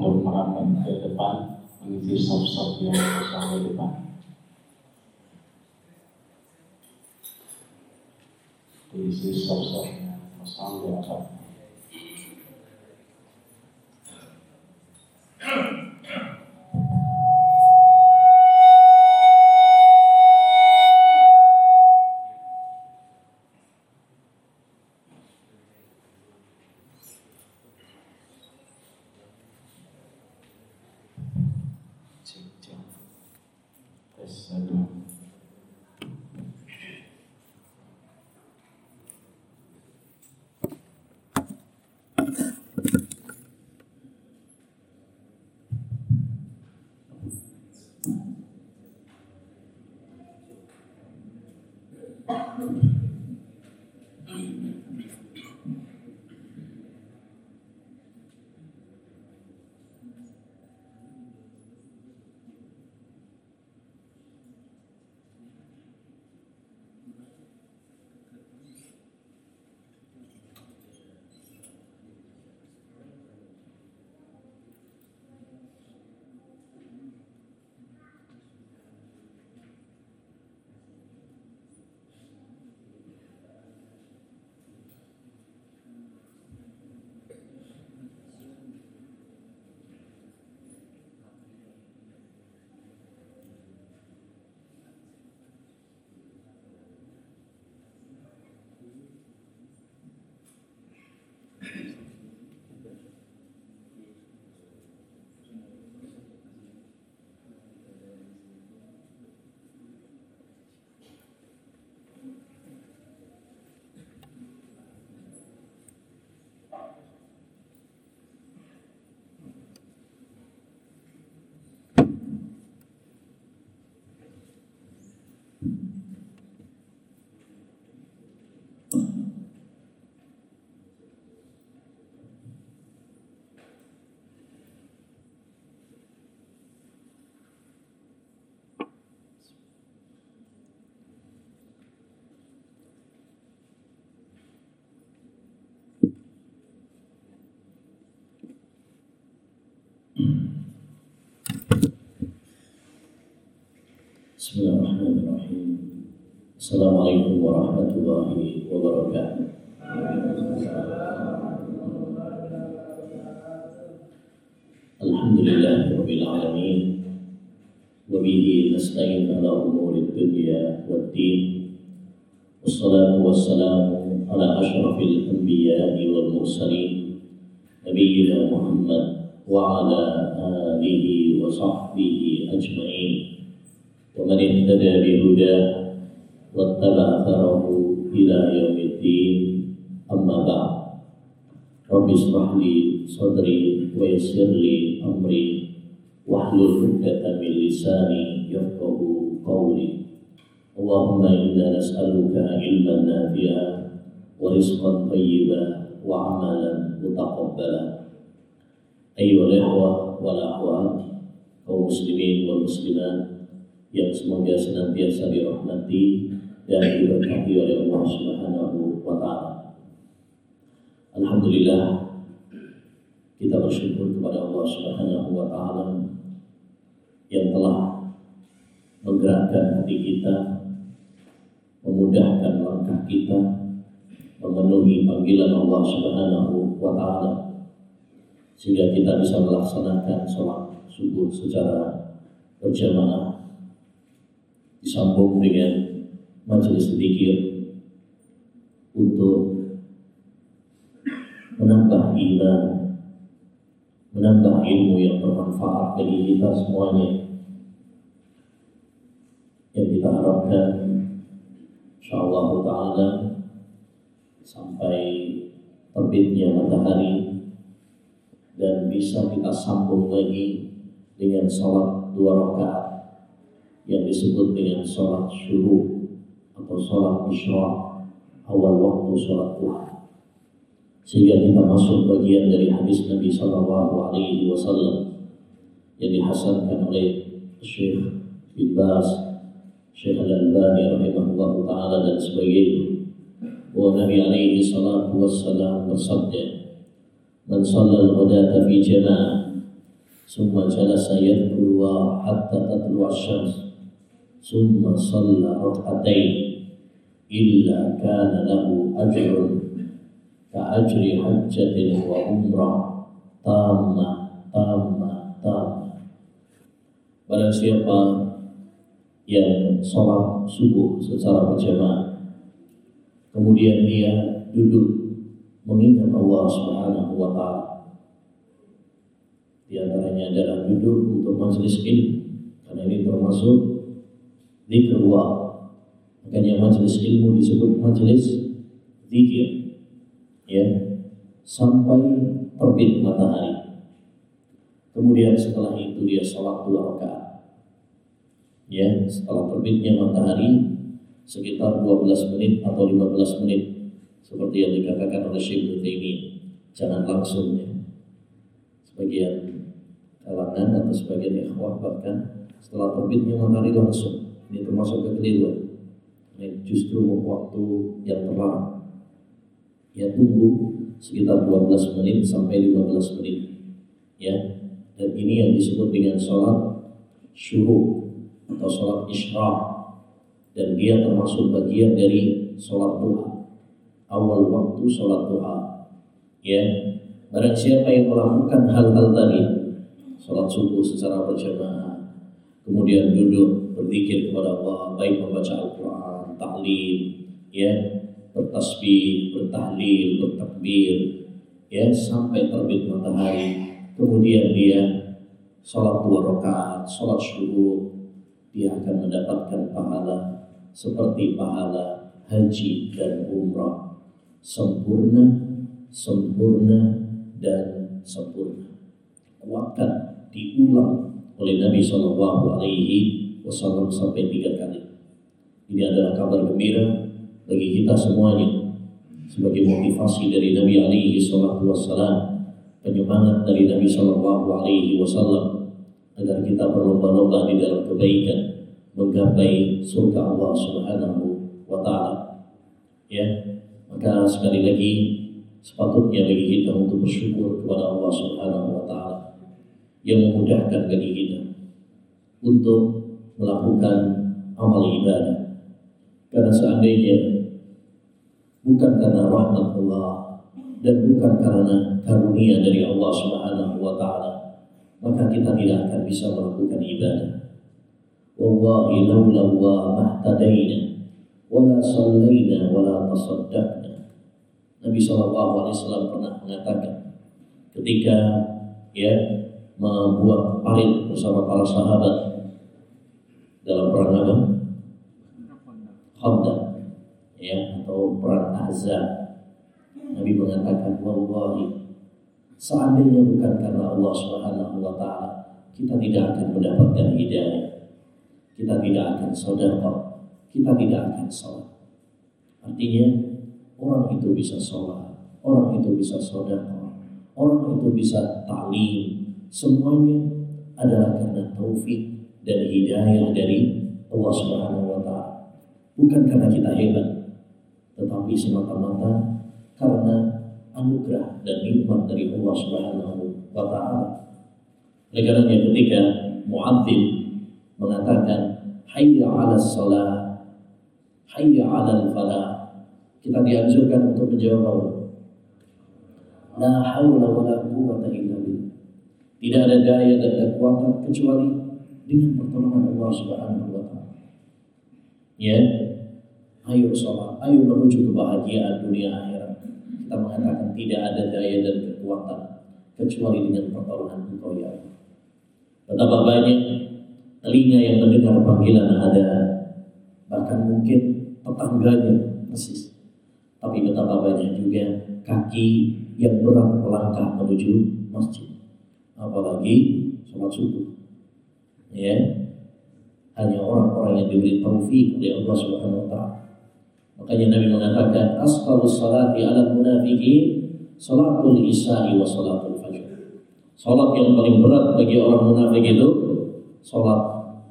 untuk merapat ke depan mengisi sop-sop yang kosong di depan. Diisi sop-sop Bismillahirrahmanirrahim. Assalamualaikum warahmatullahi wabarakatuh. Alhamdulillahirabbil alamin. Wa bihi nasta'in ala umuri dunya waddin. Wassalatu wassalamu ala asyrafil anbiya'i wal mursalin. Nabiyyina Muhammad wa ala alihi wa sahbihi ajma'in. ومن اهتدى بهداه واتبع اثره الى يوم الدين اما بعد رب اشرح لي صدري ويسر لي امري واحلل عقدة من لساني يفقه قولي اللهم انا نسالك علما نافعا ورزقا طيبا وعملا متقبلا ايها الاخوه والاخوات kaum muslimin wal muslimat yang semoga senantiasa dirahmati dan diberkati oleh Allah Subhanahu wa taala. Alhamdulillah kita bersyukur kepada Allah Subhanahu wa taala yang telah menggerakkan hati kita, memudahkan langkah kita, memenuhi panggilan Allah Subhanahu wa taala sehingga kita bisa melaksanakan sholat subuh secara berjamaah disambung dengan majelis zikir untuk menambah iman, menambah ilmu yang bermanfaat bagi kita semuanya. Yang kita harapkan insyaallah taala sampai terbitnya matahari dan bisa kita sambung lagi dengan sholat dua rakaat yang disebut dengan sholat syuruh atau sholat isyraq awal waktu sholat duha. Sehingga kita masuk bagian dari hadis Nabi Shallallahu Alaihi Wasallam yang dihasankan oleh Syekh bin Bas Syekh Al-Albani rahimahullah ta'ala dan sebagainya. Bahwa Nabi alaihi salatu wassalam bersabda Man sallal ghadata fi jama'ah summa jalasa yadhkurullah hatta tatlu'a syams. ثم صلى ركعتين إلا كان له أجر كأجر حجة وعمرة تامة تامة تامة Barang siapa yang sholat subuh secara berjamaah kemudian dia duduk mengingat Allah Subhanahu wa taala di antaranya adalah duduk untuk majelis ilmu karena ini termasuk zikr makanya majelis ilmu disebut majelis zikir. Ya. Sampai terbit matahari. Kemudian setelah itu dia sholat dua rakaat. Ya setelah terbitnya matahari sekitar 12 menit atau 15 menit. Seperti yang dikatakan oleh Syekh Taimiyah. Jangan langsung ya. Sebagian kalangan atau sebagian ikhwah bahkan setelah terbitnya matahari langsung ini termasuk kekeliruan. Ini justru waktu yang terlarang. Ya tunggu sekitar 12 menit sampai 15 menit. Ya dan ini yang disebut dengan sholat syuruk atau sholat isyraq dan dia termasuk bagian dari sholat duha. Awal waktu sholat duha. Ya barang siapa yang melakukan hal-hal tadi sholat subuh secara berjamaah, kemudian duduk berzikir kepada Allah, baik membaca Al-Quran, tahlil, ya, bertasbih, bertahlil, bertakbir, ya, sampai terbit matahari. Kemudian dia sholat dua rakaat, sholat subuh, dia akan mendapatkan pahala seperti pahala haji dan umrah sempurna, sempurna dan sempurna. Kuatkan diulang oleh Nabi Shallallahu Alaihi Wasallam sampai tiga kali. Ini adalah kabar gembira bagi kita semuanya sebagai motivasi dari Nabi Alaihi Wasallam, penyemangat dari Nabi Shallallahu Alaihi Wasallam agar kita berlomba-lomba di dalam kebaikan menggapai surga Allah Subhanahu wa taala. Ya, maka sekali lagi sepatutnya bagi kita untuk bersyukur kepada Allah Subhanahu wa taala yang memudahkan bagi kita untuk melakukan amal ibadah. Karena seandainya bukan karena rahmat Allah dan bukan karena karunia dari Allah Subhanahu wa taala, maka kita tidak akan bisa melakukan ibadah. Wallahi laula wa mahtadaina wala sallaina wala tasaddaqna. Nabi sallallahu alaihi wasallam pernah mengatakan ketika ya membuat parit bersama para sahabat dalam perang apa? Khandaq ya atau perang Ahzab. Nabi mengatakan wallahi seandainya bukan karena Allah Subhanahu wa taala kita tidak akan mendapatkan hidayah. Kita tidak akan sedekah, kita tidak akan salat. Artinya orang itu bisa sholat, orang itu bisa sedekah, orang itu bisa taklim, semuanya adalah karena taufik dan hidayah dari Allah Subhanahu wa taala. Bukan karena kita hebat, tetapi semata-mata karena anugerah dan nikmat dari Allah Subhanahu wa taala. Oleh karena ketika muadzin mengatakan hayya 'ala shalah, hayya 'ala falah, kita dianjurkan untuk menjawab haula wa la billah. Tidak ada daya dan kekuatan kecuali dengan pertolongan Allah Subhanahu wa taala. Ya. Ayo sholat, ayo menuju kebahagiaan dunia akhirat. Kita mengatakan tidak ada daya dan kekuatan kecuali dengan pertolongan Engkau ya Allah. Betapa banyak telinga yang mendengar panggilan ada, bahkan mungkin tetangganya persis. Tapi betapa banyak juga kaki yang berat melangkah menuju masjid apalagi sholat subuh. Ya, hanya orang-orang yang diberi taufik oleh Allah Subhanahu Wa Taala. Makanya Nabi mengatakan asqalu salati ala munafiqin salatul isya'i wa salatul fajr. Salat yang paling berat bagi orang munafik itu salat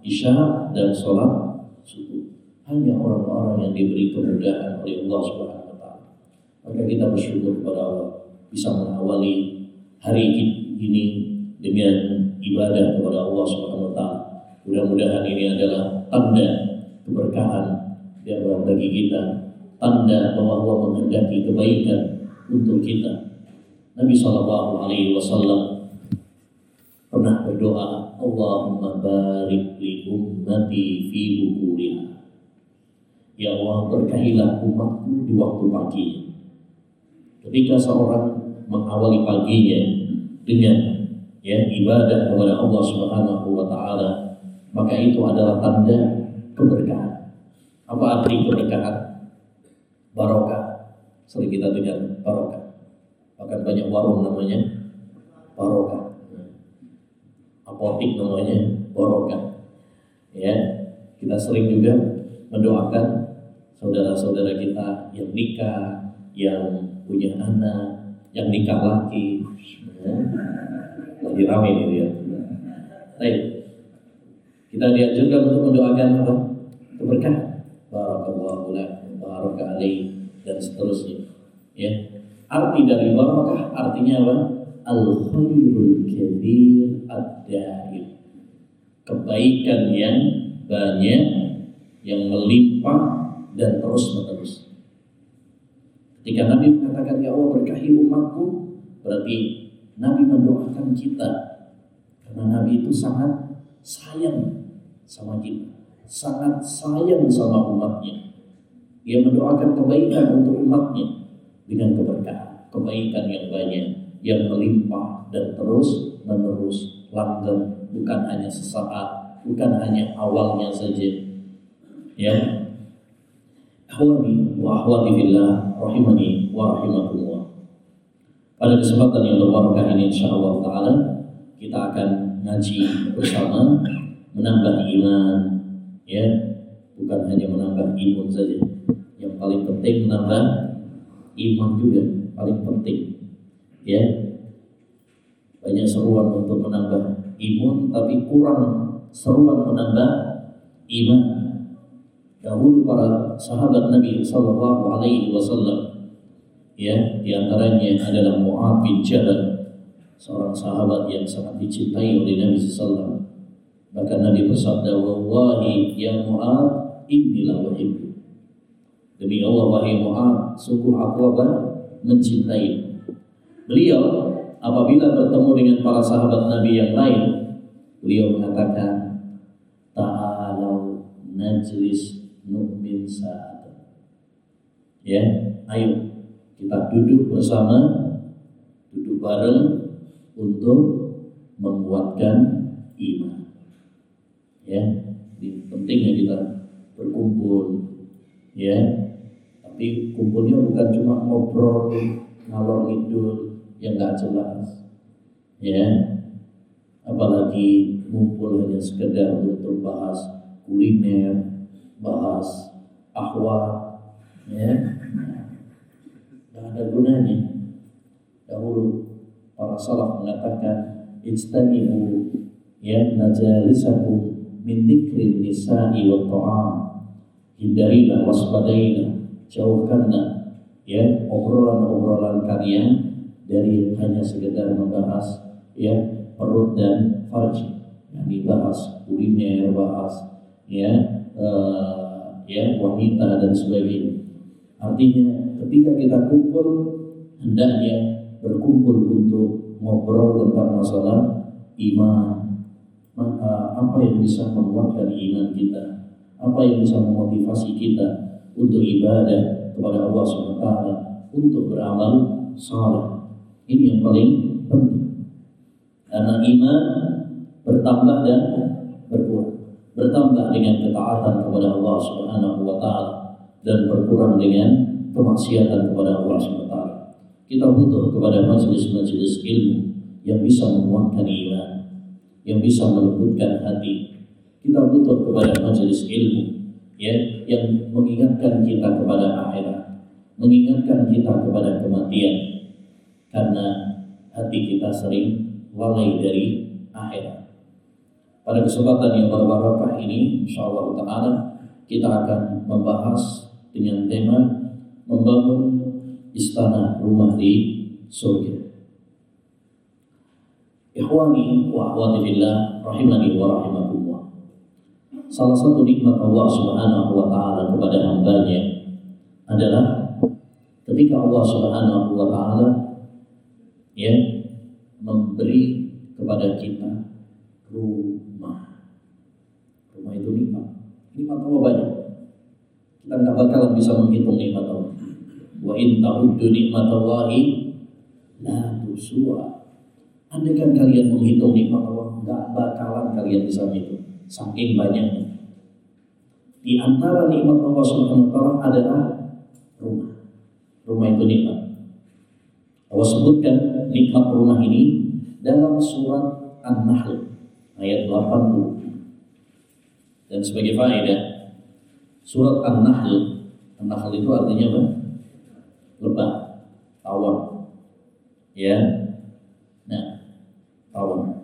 isya dan salat subuh. Hanya orang-orang yang diberi kemudahan oleh Allah Subhanahu wa taala. Maka kita bersyukur kepada Allah bisa mengawali hari ini dengan ibadah kepada Allah Subhanahu wa taala. Mudah-mudahan ini adalah tanda keberkahan bagi kita, tanda bahwa Allah menghendaki kebaikan untuk kita. Nabi Shallallahu Alaihi Wasallam pernah berdoa, Allahumma barik li ummati fi bukuriha. Ya Allah berkahilah umatku di waktu pagi. Ketika seorang mengawali paginya dengan ya ibadah kepada Allah Subhanahu wa taala, maka itu adalah tanda keberkahan. Apa arti keberkahan? Barokah. Sering kita dengar barokah. Bahkan banyak warung namanya barokah. Apotik namanya barokah. Ya, kita sering juga mendoakan saudara-saudara kita yang nikah, yang punya anak, yang nikah lagi. Ya. Ramai ini dia. Baik. Kita dianjurkan untuk mendoakan apa? Keberkahan. Barakallahu lak, baraka alaih dan seterusnya. Ya. Arti dari barakah artinya apa? Al khairul kabir ad-daim. Kebaikan yang banyak yang melimpah dan terus menerus. Ketika Nabi mengatakan ya Allah berkahi umatku, berarti Nabi mendoakan kita karena Nabi itu sangat sayang sama kita, sangat sayang sama umatnya. Dia mendoakan kebaikan untuk umatnya dengan keberkahan, kebaikan yang banyak, yang melimpah dan terus menerus langgeng, bukan hanya sesaat, bukan hanya awalnya saja. Ya, Ahwani wa ahwati rahimani wa rahimakumullah. Pada kesempatan yang berbarakah ini insyaallah taala kita akan ngaji bersama menambah iman ya. Bukan hanya menambah imun saja. Yang paling penting menambah iman juga paling penting ya. Banyak seruan untuk menambah imun tapi kurang seruan menambah iman. Dahulu para sahabat Nabi Shallallahu Alaihi Wasallam ya di antaranya adalah Mu'ad bin Jabal seorang sahabat yang sangat dicintai oleh Nabi Sallallahu bahkan Nabi bersabda wallahi ya Mu'ad inilah wahibku demi Allah wahai Mu'ad sungguh aku akan mencintai. Beliau apabila bertemu dengan para sahabat Nabi yang lain beliau mengatakan ta'alau najlis nu'min saat. Ya, ayo kita duduk bersama, duduk bareng untuk menguatkan iman. Ya, ini pentingnya kita berkumpul. Ya, tapi kumpulnya bukan cuma ngobrol ngalor ngidul yang nggak jelas. Ya, apalagi ngumpul hanya sekedar untuk bahas kuliner, bahas ahwat ya ada gunanya. Dahulu para salaf mengatakan ijtanibu ya najalisakum min dzikrin nisa'i wa ta'am. Hindarilah waspadaina jauhkanlah ya obrolan-obrolan kalian dari hanya sekedar membahas ya perut dan farj yang bahas kuliner bahas ya uh, ya wanita dan sebagainya. Artinya ketika kita kumpul hendaknya berkumpul untuk ngobrol tentang masalah iman, maka apa yang bisa menguatkan iman kita, apa yang bisa memotivasi kita untuk ibadah kepada Allah SWT, untuk beramal saleh. Ini yang paling penting. Karena iman bertambah dan berkurang bertambah dengan ketaatan kepada Allah Subhanahu wa taala dan berkurang dengan kemaksiatan kepada Allah taala. Kita butuh kepada majelis-majelis ilmu yang bisa menguatkan iman, yang bisa melembutkan hati. Kita butuh kepada majelis ilmu ya yang mengingatkan kita kepada akhirat, mengingatkan kita kepada kematian karena hati kita sering lalai dari akhirat. Pada kesempatan yang berbarakah ini, insyaAllah ta'ala, kita akan membahas dengan tema membangun istana rumah di surga. Ikhwani wa akhwati fillah rahimani wa rahimakumullah. Salah satu nikmat Allah Subhanahu wa taala kepada hambanya adalah ketika Allah Subhanahu wa taala ya memberi kepada kita rumah. Rumah itu nikmat. Nikmat Allah banyak. Kita nggak bakalan bisa menghitung nikmat Allah. Wa in ta'uddu nikmatallahi la tusuha. Andaikan kalian menghitung nikmat Allah, nggak bakalan kalian bisa menghitung. Saking banyaknya. Di antara nikmat Allah Subhanahu wa taala adalah rumah. Rumah itu nikmat. Allah sebutkan nikmat rumah ini dalam surat An-Nahl ayat 80. Dan sebagai faedah, surat An-Nahl, An-Nahl itu artinya apa? Lebah, tawon. Ya. Nah, tawon.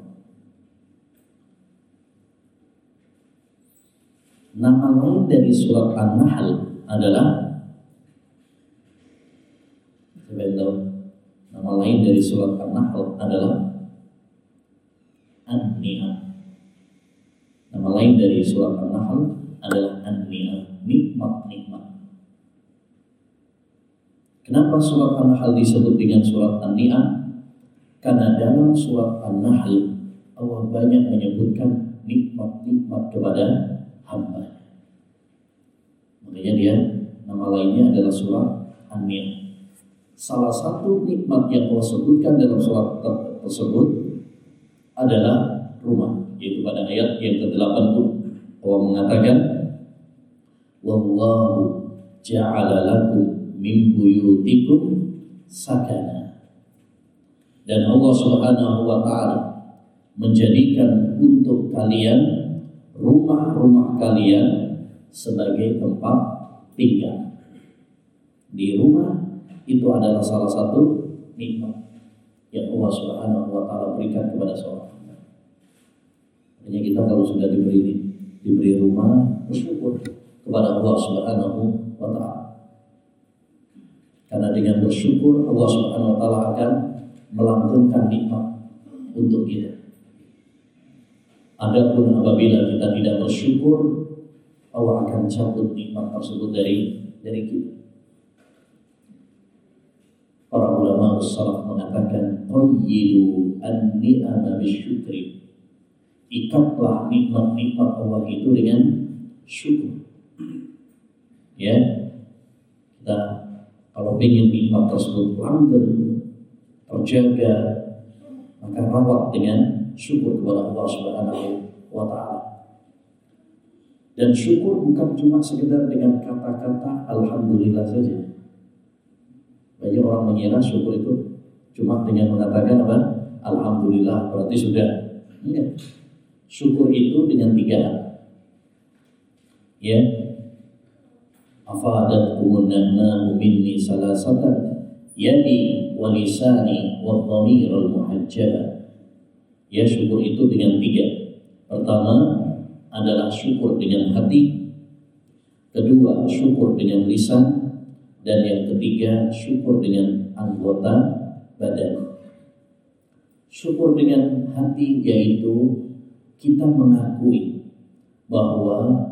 Nama lain dari surat An-Nahl adalah tahu? Nama lain dari surat An-Nahl adalah An-Ni'am. Nama lain dari surat An-Nahl adalah An-Ni'am, nikmat-nikmat. Kenapa surat An-Nahl disebut dengan surat An-Ni'am? Karena dalam surat An-Nahl Allah banyak menyebutkan nikmat-nikmat kepada hamba. Makanya dia nama lainnya adalah surat An-Ni'am. Salah satu nikmat yang Allah sebutkan dalam surat tersebut adalah rumah, yaitu pada ayat yang ke-80 Allah mengatakan Wallahu ja'ala lakum min buyutikum sakana. Dan Allah Subhanahu wa taala menjadikan untuk kalian rumah-rumah kalian sebagai tempat tinggal. Di rumah itu adalah salah satu nikmat yang Allah Subhanahu wa taala berikan kepada seorang. Hanya kita kalau sudah diberi diberi rumah bersyukur kepada Allah Subhanahu wa taala. Karena dengan bersyukur Allah Subhanahu wa taala akan melanggengkan nikmat untuk kita. Adapun apabila kita tidak bersyukur, Allah akan cabut nikmat tersebut dari dari kita. Para ulama salaf mengatakan qayyidu an-ni'ama bisyukri. Ikatlah nikmat-nikmat Allah itu dengan syukur. Ya. Kita kalau ingin nikmat tersebut langgeng, terjaga, maka rawat dengan syukur kepada Allah Subhanahu wa taala. Dan syukur bukan cuma sekedar dengan kata-kata alhamdulillah saja. Banyak orang mengira syukur itu cuma dengan mengatakan apa? Alhamdulillah berarti sudah. Enggak. Syukur itu dengan tiga. Ya. Minni salasatan yadi wa lisani wa dhamirul muhajjaba. Ya syukur itu dengan tiga. Pertama adalah syukur dengan hati. Kedua syukur dengan lisan dan yang ketiga syukur dengan anggota badan. Syukur dengan hati yaitu kita mengakui bahwa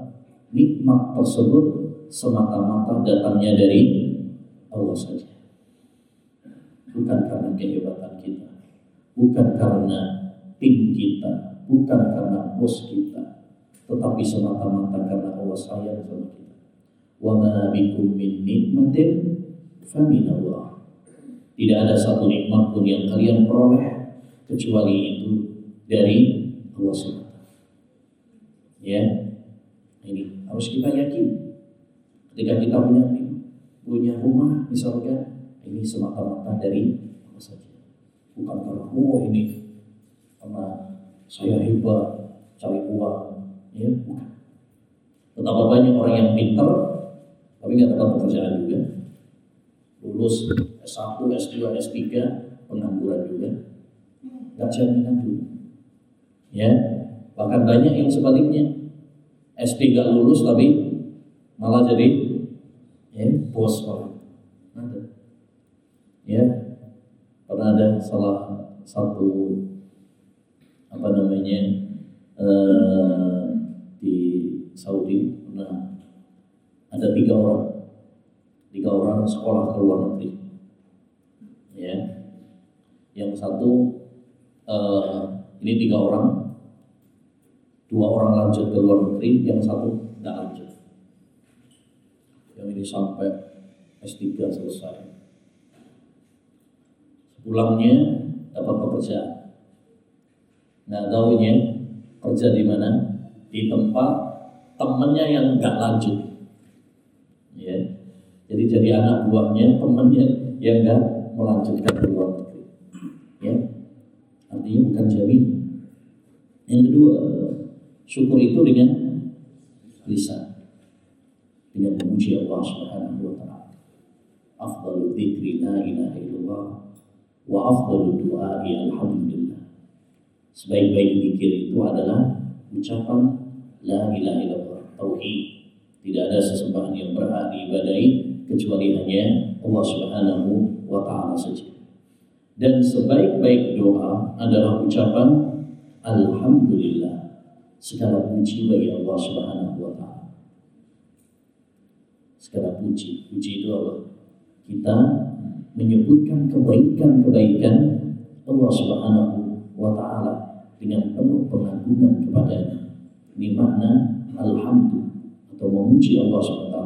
nikmat tersebut semata-mata datangnya dari Allah saja. Bukan karena kehebatan kita, bukan karena tim kita, bukan karena bos kita, tetapi semata-mata karena Allah sayang sama kita. Wa ma bikum min nikmatin faminallah. Tidak ada satu nikmat pun yang kalian peroleh kecuali itu dari Allah SWT. Ya, ini harus kita yakin. Ketika kita punya punya rumah, misalkan ini semata-mata dari Allah saja. Bukan karena oh ini karena saya hebat cari uang, ya bukan. Betapa banyak orang yang pintar tapi nggak dapat pekerjaan juga. Lulus S1, S2, S3, pengangguran juga. Nggak jaminan juga. Ya, bahkan banyak yang sebaliknya. SD gak lulus tapi malah jadi bos orang. Ada. Ya, pernah ada salah satu apa namanya eh, di Saudi pernah ada tiga orang. Tiga orang sekolah ke luar negeri. Ya. Yang satu eh, ini tiga orang. Dua orang lanjut ke luar negeri yang satu sampai S3 selesai pulangnya dapat pekerjaan Nah tahunya kerja di mana? Di tempat temennya yang nggak lanjut. Ya. Jadi jadi anak buahnya temennya yang nggak melanjutkan ke luar negeri. Ya. Artinya bukan jamin. Yang kedua, syukur itu dengan lisan. Dengan memuji Allah Subhanahu wa taala. Afdalu dzikri la ilaha illallah wa afdalu du'ai alhamdulillah. Sebaik-baik zikir itu adalah ucapan la ilaha illallah tauhid. Tidak ada sesembahan yang berhak diibadahi kecuali hanya Allah Subhanahu wa taala saja. Dan sebaik-baik doa adalah ucapan alhamdulillah. Segala puji bagi Allah Subhanahu wa taala segala puji puji itu apa kita menyebutkan kebaikan-kebaikan Allah Subhanahu wa taala dengan penuh pengagungan kepadanya. Ini makna alhamdulillah atau memuji Allah SWT.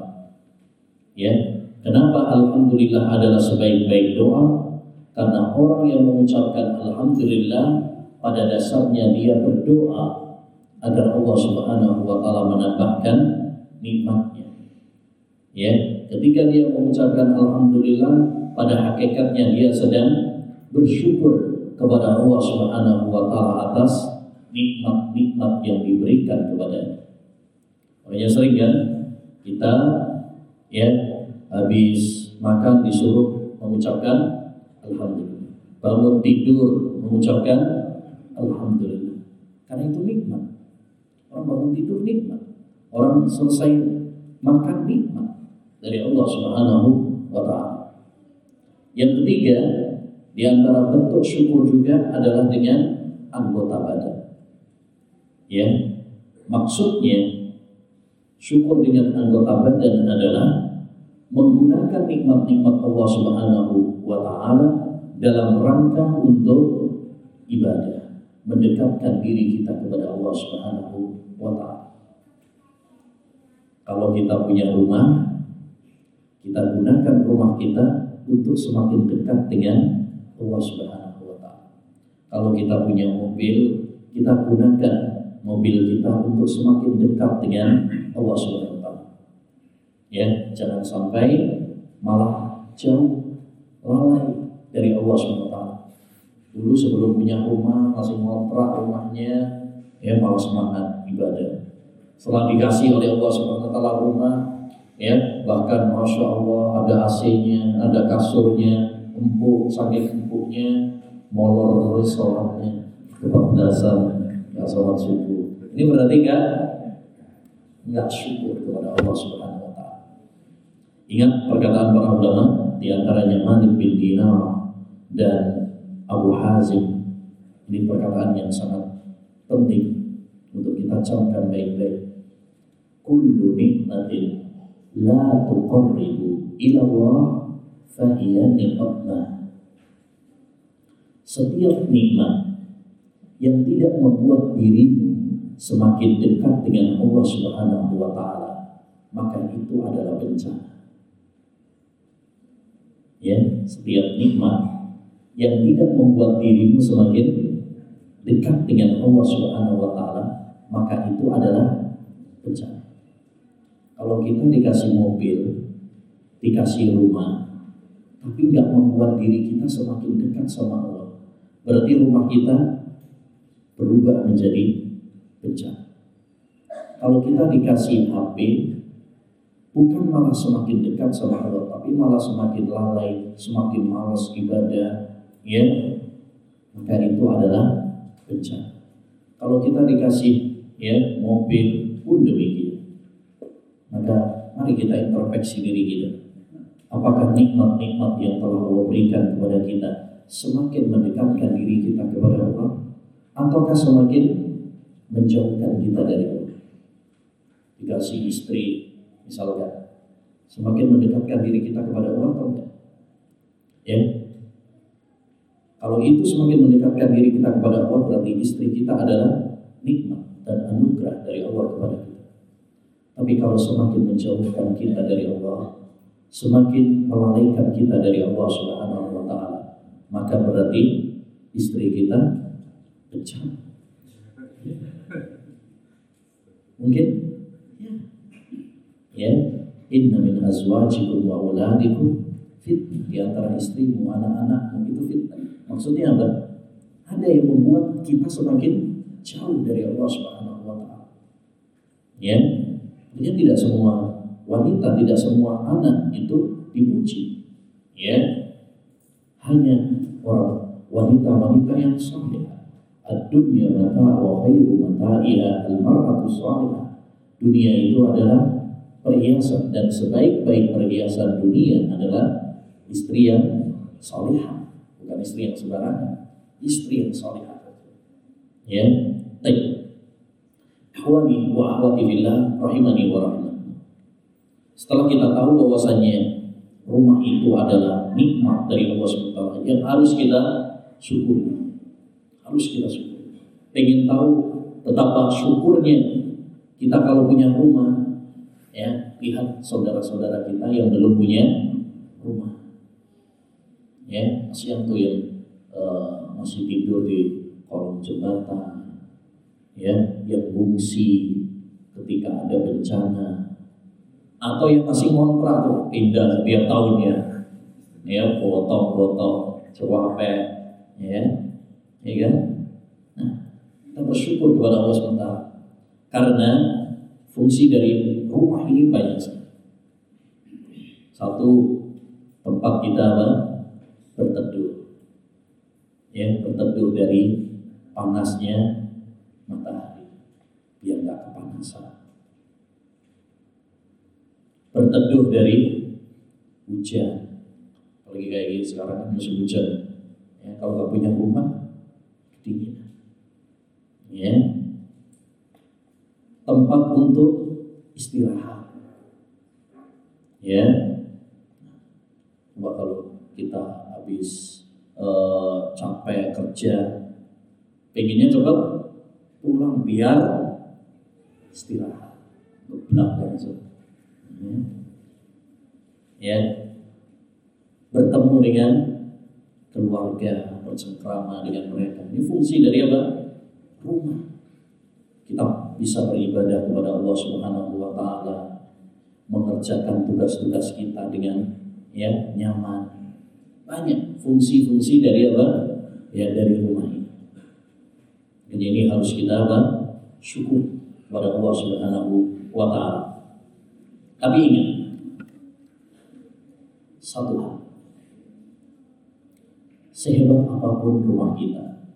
Ya, kenapa alhamdulillah adalah sebaik-baik doa? Karena orang yang mengucapkan alhamdulillah pada dasarnya dia berdoa agar Allah Subhanahu wa taala menambahkan nikmatnya. Ya, ketika dia mengucapkan alhamdulillah pada hakikatnya dia sedang bersyukur kepada Allah Subhanahu wa taala atas nikmat-nikmat yang diberikan kepadanya. Makanya sering kan kita ya habis makan disuruh mengucapkan alhamdulillah. Bangun tidur mengucapkan alhamdulillah. Karena itu nikmat. Orang bangun tidur nikmat. Orang selesai makan nikmat dari Allah Subhanahu wa taala. Yang ketiga, di antara bentuk syukur juga adalah dengan anggota badan. Ya, maksudnya syukur dengan anggota badan adalah menggunakan nikmat-nikmat Allah Subhanahu wa taala dalam rangka untuk ibadah, mendekatkan diri kita kepada Allah Subhanahu wa taala. Kalau kita punya rumah, kita gunakan rumah kita untuk semakin dekat dengan Allah Subhanahu wa taala. Kalau kita punya mobil, kita gunakan mobil kita untuk semakin dekat dengan Allah Subhanahu wa taala. Ya, jangan sampai malah jauh lalai dari Allah Subhanahu wa taala. Dulu sebelum punya rumah masih ngontrak rumahnya, ya malah semangat ibadah. Setelah dikasih oleh Allah Subhanahu wa taala rumah, ya bahkan masya Allah ada AC-nya, ada kasurnya, empuk saking empuknya molor terus sholatnya. Kebablasan nggak sholat subuh ini berarti kan nggak syukur kepada Allah Subhanahu Wa Taala. Ingat perkataan para ulama di antaranya Malik bin Dinar dan Abu Hazim. Ini perkataan yang sangat penting untuk kita camkan baik-baik. Kullu nikmatin la tuqarribu ila Allah fahiya nikmatah. Setiap nikmat yang tidak membuat dirimu semakin dekat dengan Allah Subhanahu wa taala, maka itu adalah bencana. Ya, setiap nikmat yang tidak membuat dirimu semakin dekat dengan Allah Subhanahu wa taala, maka itu adalah bencana. Kalau kita dikasih mobil, dikasih rumah, tapi nggak membuat diri kita semakin dekat sama Allah. Berarti rumah kita berubah menjadi bencana. Kalau kita dikasih HP, bukan malah semakin dekat sama Allah, tapi malah semakin lalai, semakin malas ibadah, ya, maka itu adalah bencana. Kalau kita dikasih ya mobil pun demikian, maka mari kita introspeksi diri kita apakah nikmat-nikmat yang telah Allah berikan kepada kita semakin mendekatkan diri kita kepada Allah ataukah semakin menjauhkan kita dari Allah? Dikasih istri, misalkan, semakin mendekatkan diri kita kepada Allah atau enggak? Ya, kalau itu semakin mendekatkan diri kita kepada Allah, berarti istri kita adalah nikmat dan anugerah dari Allah kepada kita. Tapi kalau semakin menjauhkan kita dari Allah, semakin melalaikan kita dari Allah Subhanahu wa taala, maka berarti istri kita bencana. Mungkin ya. Ya, inna min azwajikum wa auladikum fitnah di antara istrimu, anak-anakmu itu fitnah. Maksudnya apa? Ada yang membuat kita semakin jauh dari Allah Subhanahu wa taala. Ya. Artinya tidak semua wanita, tidak semua anak itu dipuji. Ya. Hanya orang wanita-wanita yang saleh. Ad-dunya mata wa khairu mata'iha al-mar'atu salihah. Dunia itu adalah perhiasan dan sebaik-baik perhiasan dunia adalah istri yang salihah, bukan istri yang sembarangan, istri yang salihah. Ya, baik. Ahwani wa ahwati billah rahimani wa. Setelah kita tahu bahwasanya rumah itu adalah nikmat dari Allah SWT yang harus kita syukuri. Harus kita syukuri. Pengen tahu betapa syukurnya kita kalau punya rumah, ya lihat saudara-saudara kita yang belum punya rumah. Ya, masih yang tuh yang uh, masih tidur di kolong jembatan, ya, yang bungsi ketika ada bencana, atau yang masih ngontrak tuh pindah setiap tahunnya. Ya potong-potong cuape ya. Ya kan? Nah kita bersyukur kepada Allah SWT. Karena fungsi dari rumah ini banyak satu tempat kita apa? Berteduh. Ya berteduh dari panasnya matahari biar nggak kepanasan berteduh dari hujan. Apalagi kayak gini sekarang kan musim hujan. Ya, kalau nggak punya rumah, kedinginan. Ya. Tempat untuk istirahat. Ya. Coba kalau kita habis uh, capek kerja, pengennya coba pulang biar istirahat. Ngeblak ya, so ya. Bertemu dengan keluarga bercengkrama dengan mereka. Ini fungsi dari apa? Rumah. Kita bisa beribadah kepada Allah Subhanahu wa taala mengerjakan tugas-tugas kita dengan ya nyaman. Banyak fungsi-fungsi dari apa? Ya dari rumah ini. Jadi ini harus kita apa? Syukur kepada Allah Subhanahu wa taala tapi ingat satu hal. Sehebat apa pun rumah kita,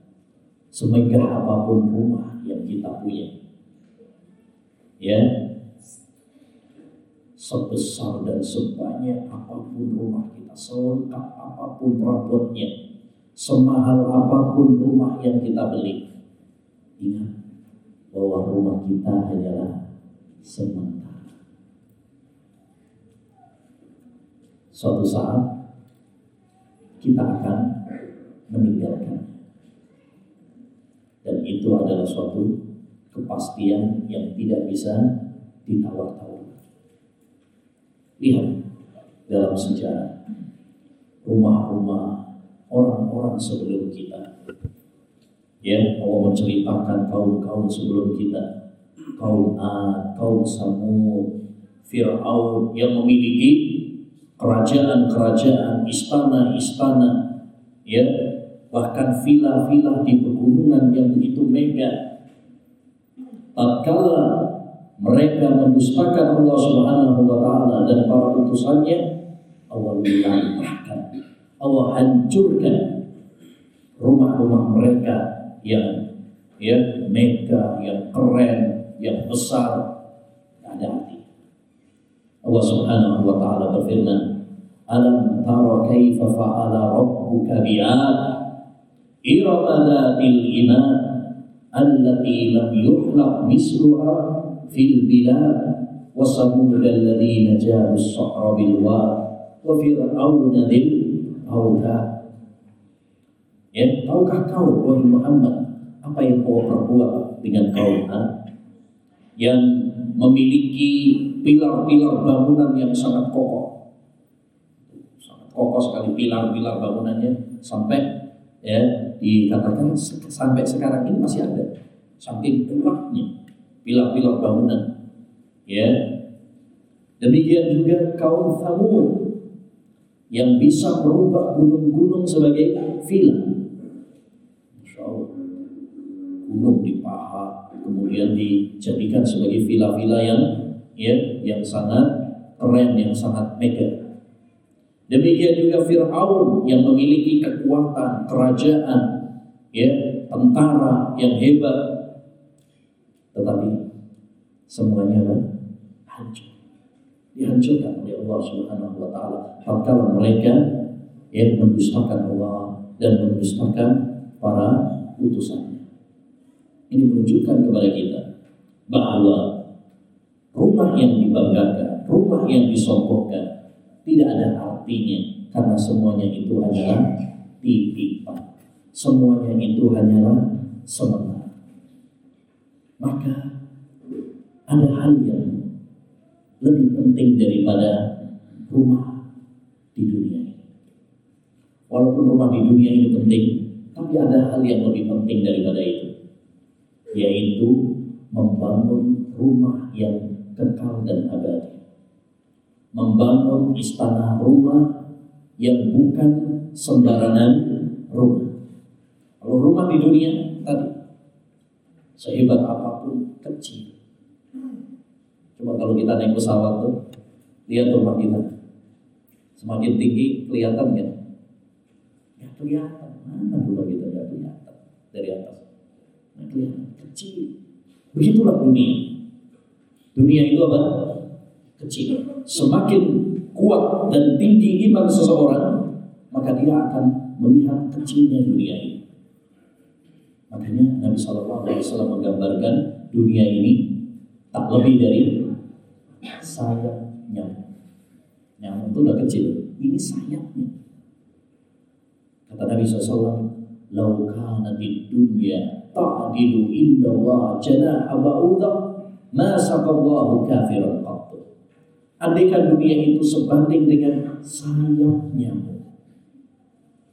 semegah apa pun rumah yang kita punya, ya, sebesar dan sebanyak apa pun rumah kita, selengkap apa pun perabotnya, semahal apa pun rumah yang kita beli, ingat bahwa rumah kita hanyalah sementara. suatu saat kita akan meninggalkan. Dan itu adalah suatu kepastian yang tidak bisa ditawar-tawar. Lihat dalam sejarah rumah-rumah orang-orang sebelum kita. Ya, Allah menceritakan kaum-kaum sebelum kita, kaum Ad, kaum Samud, Fir'aun yang memiliki kerajaan-kerajaan, istana-istana, ya, bahkan villa-villa di pegunungan yang begitu megah. Tatkala mereka mendustakan Allah Subhanahu wa taala dan para utusannya, Allah lantahkan, Allah hancurkan rumah-rumah mereka yang ya megah, yang keren, yang besar, ada arti. Allah Subhanahu wa taala berfirman, Alam tara kaifa fa'ala rabbuka bi'ad Irama dhatil iman allati lam fil bilad wa samud alladhina jabu as-sahra bil ya kau apa yang kau perbuat dengan kaum Ad yang memiliki pilar-pilar bangunan yang sangat kokoh. Sangat kokoh sekali pilar-pilar bangunannya sampai ya dikatakan sampai sekarang ini masih ada. Saking kuatnya pilar-pilar bangunan ya. Demikian juga kaum Thamud yang bisa merubah gunung-gunung sebagai villa gunung dipahat kemudian dijadikan sebagai villa-villa yang ya yang sangat keren yang sangat megah Demikian juga Fir'aun yang memiliki kekuatan, kerajaan, ya, tentara yang hebat. Tetapi semuanya adalah hancur. Dihancurkan oleh Allah Subhanahu wa taala. Tatkala mereka yang mendustakan Allah dan mendustakan para utusannya. Ini menunjukkan kepada kita bahwa rumah yang dibanggakan, rumah yang disombongkan tidak ada artinya karena semuanya itu hanyalah titipan. Semuanya itu hanyalah sementara. Maka ada hal yang lebih penting daripada rumah di dunia ini. Walaupun rumah di dunia ini penting, tapi ada hal yang lebih penting daripada itu, yaitu membangun rumah yang kekal dan abadi membangun istana rumah yang bukan sembarangan rumah. Kalau rumah di dunia tadi sehebat apa pun kecil. Coba kalau kita naik pesawat tuh lihat rumah kita semakin tinggi kelihatan kan? Ya kelihatan mana rumah kita nggak kelihatan dari atas. Nggak kelihatan kecil. Begitulah dunia. Dunia itu apa? Kecil semakin kuat dan tinggi iman seseorang, maka dia akan melihat kecilnya dunia ini. Makanya Nabi Shallallahu Alaihi Wasallam menggambarkan dunia ini tak lebih dari sayap nyamuk. Nyamuk itu udah kecil, ini sayapnya. Kata Nabi SAW, "Lau kanatid dunya ta'dilu inda Allah janaha ba'udah, ma saqallahu kafiran Andaikan dunia itu sebanding dengan sayap nyamuk,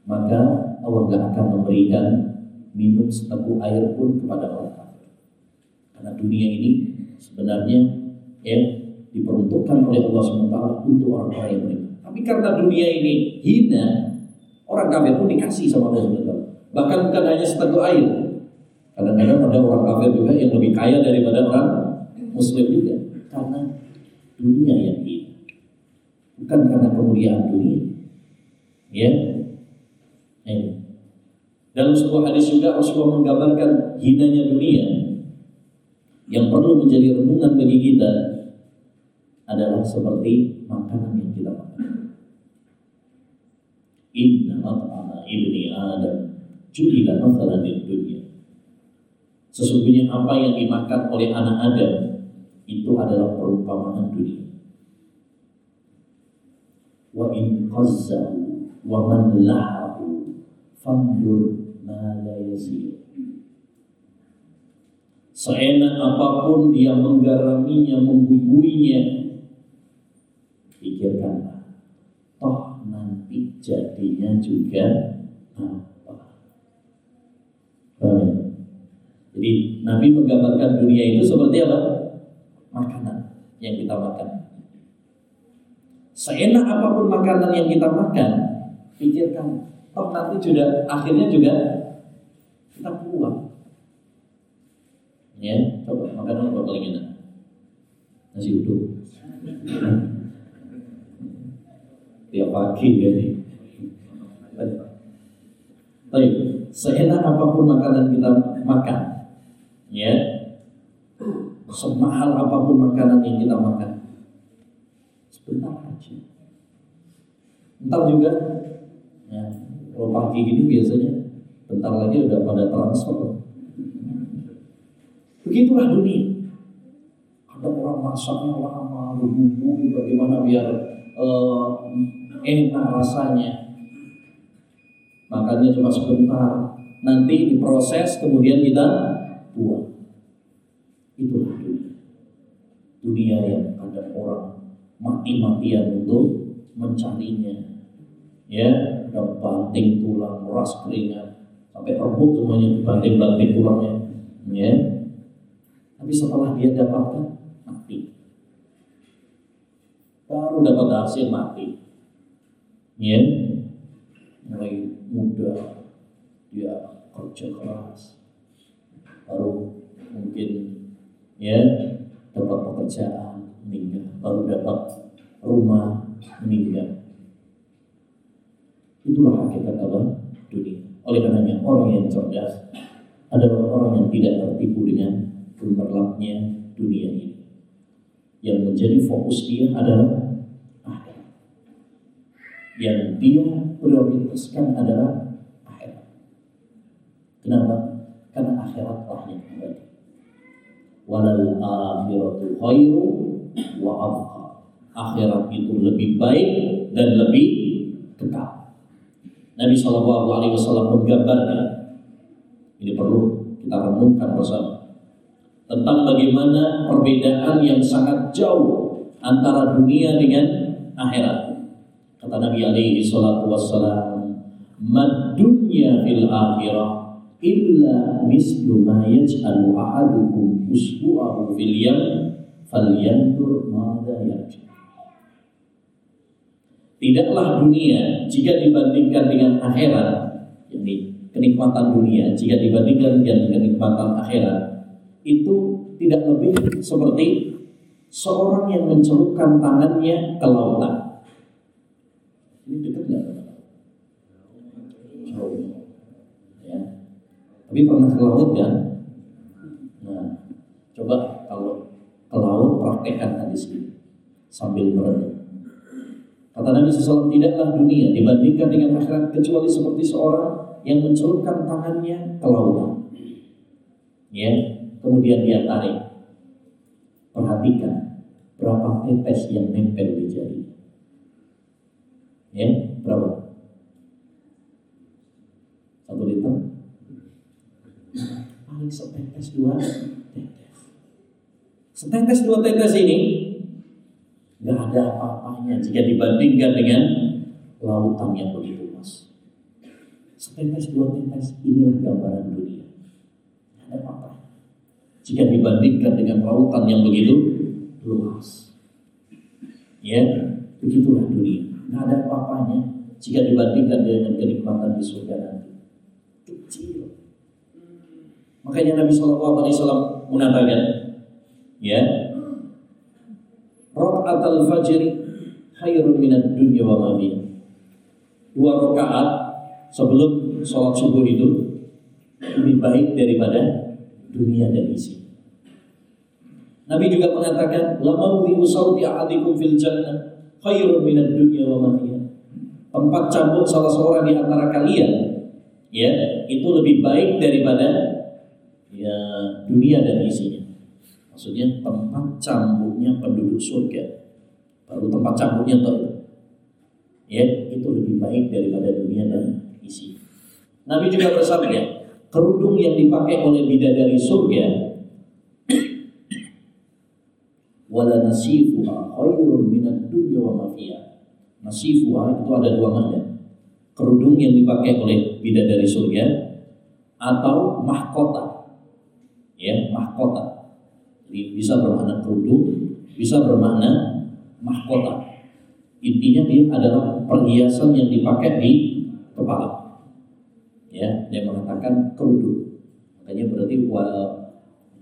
maka Allah gak akan memberikan minum seteguk air pun kepada orang kafir. Karena dunia ini sebenarnya ya diperuntukkan oleh Allah SWT untuk orang-orang yang beriman. Tapi karena dunia ini hina, orang kafir pun dikasih sama Allah SWT. Bahkan bukan hanya seteguk air. Kadang-kadang ada orang kafir juga yang lebih kaya daripada orang muslim juga. Karena dunia yang hina. Bukan karena kemuliaan dunia. Ya. Eh. Dalam sebuah hadis juga Rasulullah menggambarkan hinanya dunia yang perlu menjadi renungan bagi kita adalah seperti makanan yang kita makan. Inna mat'ama ibni Adam mathalan di dunia. Sesungguhnya apa yang dimakan oleh anak Adam itu adalah perumpamaan dunia. Wa in qazzahu wa man lahahu fandur ma la. Seenak apa pun dia menggaraminya, membumbuinya, pikirkanlah. Toh nanti jadinya juga apa? Jadi Nabi menggambarkan dunia itu seperti apa? makanan yang kita makan. Seenak apa pun makanan yang kita makan, pikirkan, toh nanti juga akhirnya juga kita buang. Ya, coba makanan apa paling enak? Nasi uduk. Tiap pagi ya. Tapi seenak apa pun makanan kita makan, ya, semahal apa pun makanan yang kita makan. Sebentar aja. Ntar juga, ya, kalau pagi gini biasanya bentar lagi udah pada transfer. Begitulah dunia. Ada orang masaknya lama, berbumbu, bagaimana biar uh, enak rasanya. Makannya cuma sebentar, nanti diproses kemudian kita buang. Itulah dunia. Dunia yang ada orang mati-matian untuk mencarinya. Ya, ada banting tulang, ras keringat, sampai rebut semuanya dibanting-banting tulangnya. Ya. Tapi setelah dia dapatkan mati. Baru dapat hasil mati. Ya. Mulai muda dia kerja keras. Baru mungkin ya dapat pekerjaan meninggal. Baru dapat rumah meninggal. Itulah hakikat apa dunia. Oleh karenanya orang yang cerdas adalah orang yang tidak tertipu dengan gemerlapnya dunia ini. Yang menjadi fokus dia adalah akhirat. Yang dia prioritaskan adalah akhirat. Kenapa karena akhiratlah yang abadi walal akhiratu khairu wa abqa. Akhirat itu lebih baik dan lebih kekal. Nabi Shallallahu Alaihi Wasallam menggambarkan ini perlu kita renungkan bersama tentang bagaimana perbedaan yang sangat jauh antara dunia dengan akhirat. Kata Nabi alaihi salatu wassalam, "Mad dunya fil akhirah illa mislu ma yaj'alu ahadukum usbu'ahu fil yam falyantur madza yarji. Tidaklah dunia jika dibandingkan dengan akhirat, ini kenikmatan dunia jika dibandingkan dengan kenikmatan akhirat itu tidak lebih seperti seorang yang mencelupkan tangannya ke lautan. Ini dekat nggak? Jauh. Tapi pernah ke laut kan? Nah, coba kalau ke laut praktekkan hadis ini sambil merenung. Kata Nabi SAW, tidaklah dunia dibandingkan dengan akhirat kecuali seperti seorang yang mencelupkan tangannya ke lautan. Ya, kemudian dia tarik. Perhatikan berapa tetes yang nempel di jari. Ya, berapa? Satu liter? Setetes dua tetes. Setetes dua tetes ini nggak ada apa-apanya jika dibandingkan dengan lautan yang begitu luas. Setetes dua tetes inilah gambaran dunia. Nggak ada apa-apa. Jika dibandingkan dengan lautan yang begitu luas. Ya, begitulah dunia. Nggak ada apa-apanya jika dibandingkan dengan kenikmatan di surga nanti. Kecil. Makanya Nabi Shallallahu Alaihi Wasallam mengatakan, ya, Rakaat al-fajr khairun minat dunya wa ma Dua rakaat sebelum sholat subuh itu lebih baik daripada dunia dan isi. Nabi juga mengatakan, "Lama mawdi sauti ahadikum fil jannah khairun minat dunya wa ma Tempat cambuk salah seorang di antara kalian ya, itu lebih baik daripada ya dunia dan isinya. Maksudnya tempat cambuknya penduduk surga. Baru tempat cambuknya itu. Ya, itu lebih baik daripada dunia dan isi. Nabi juga bersabda, kerudung yang dipakai oleh bidadari surga wala nasifuha khairun minad dunya wa ma fiha. Nasifuha itu ada dua makna. Kerudung yang dipakai oleh bidadari surga atau mahkota ya mahkota. Bisa bermakna kerudung, bisa bermakna mahkota. Intinya dia adalah perhiasan yang dipakai di kepala. Ya, dia mengatakan kerudung. Makanya berarti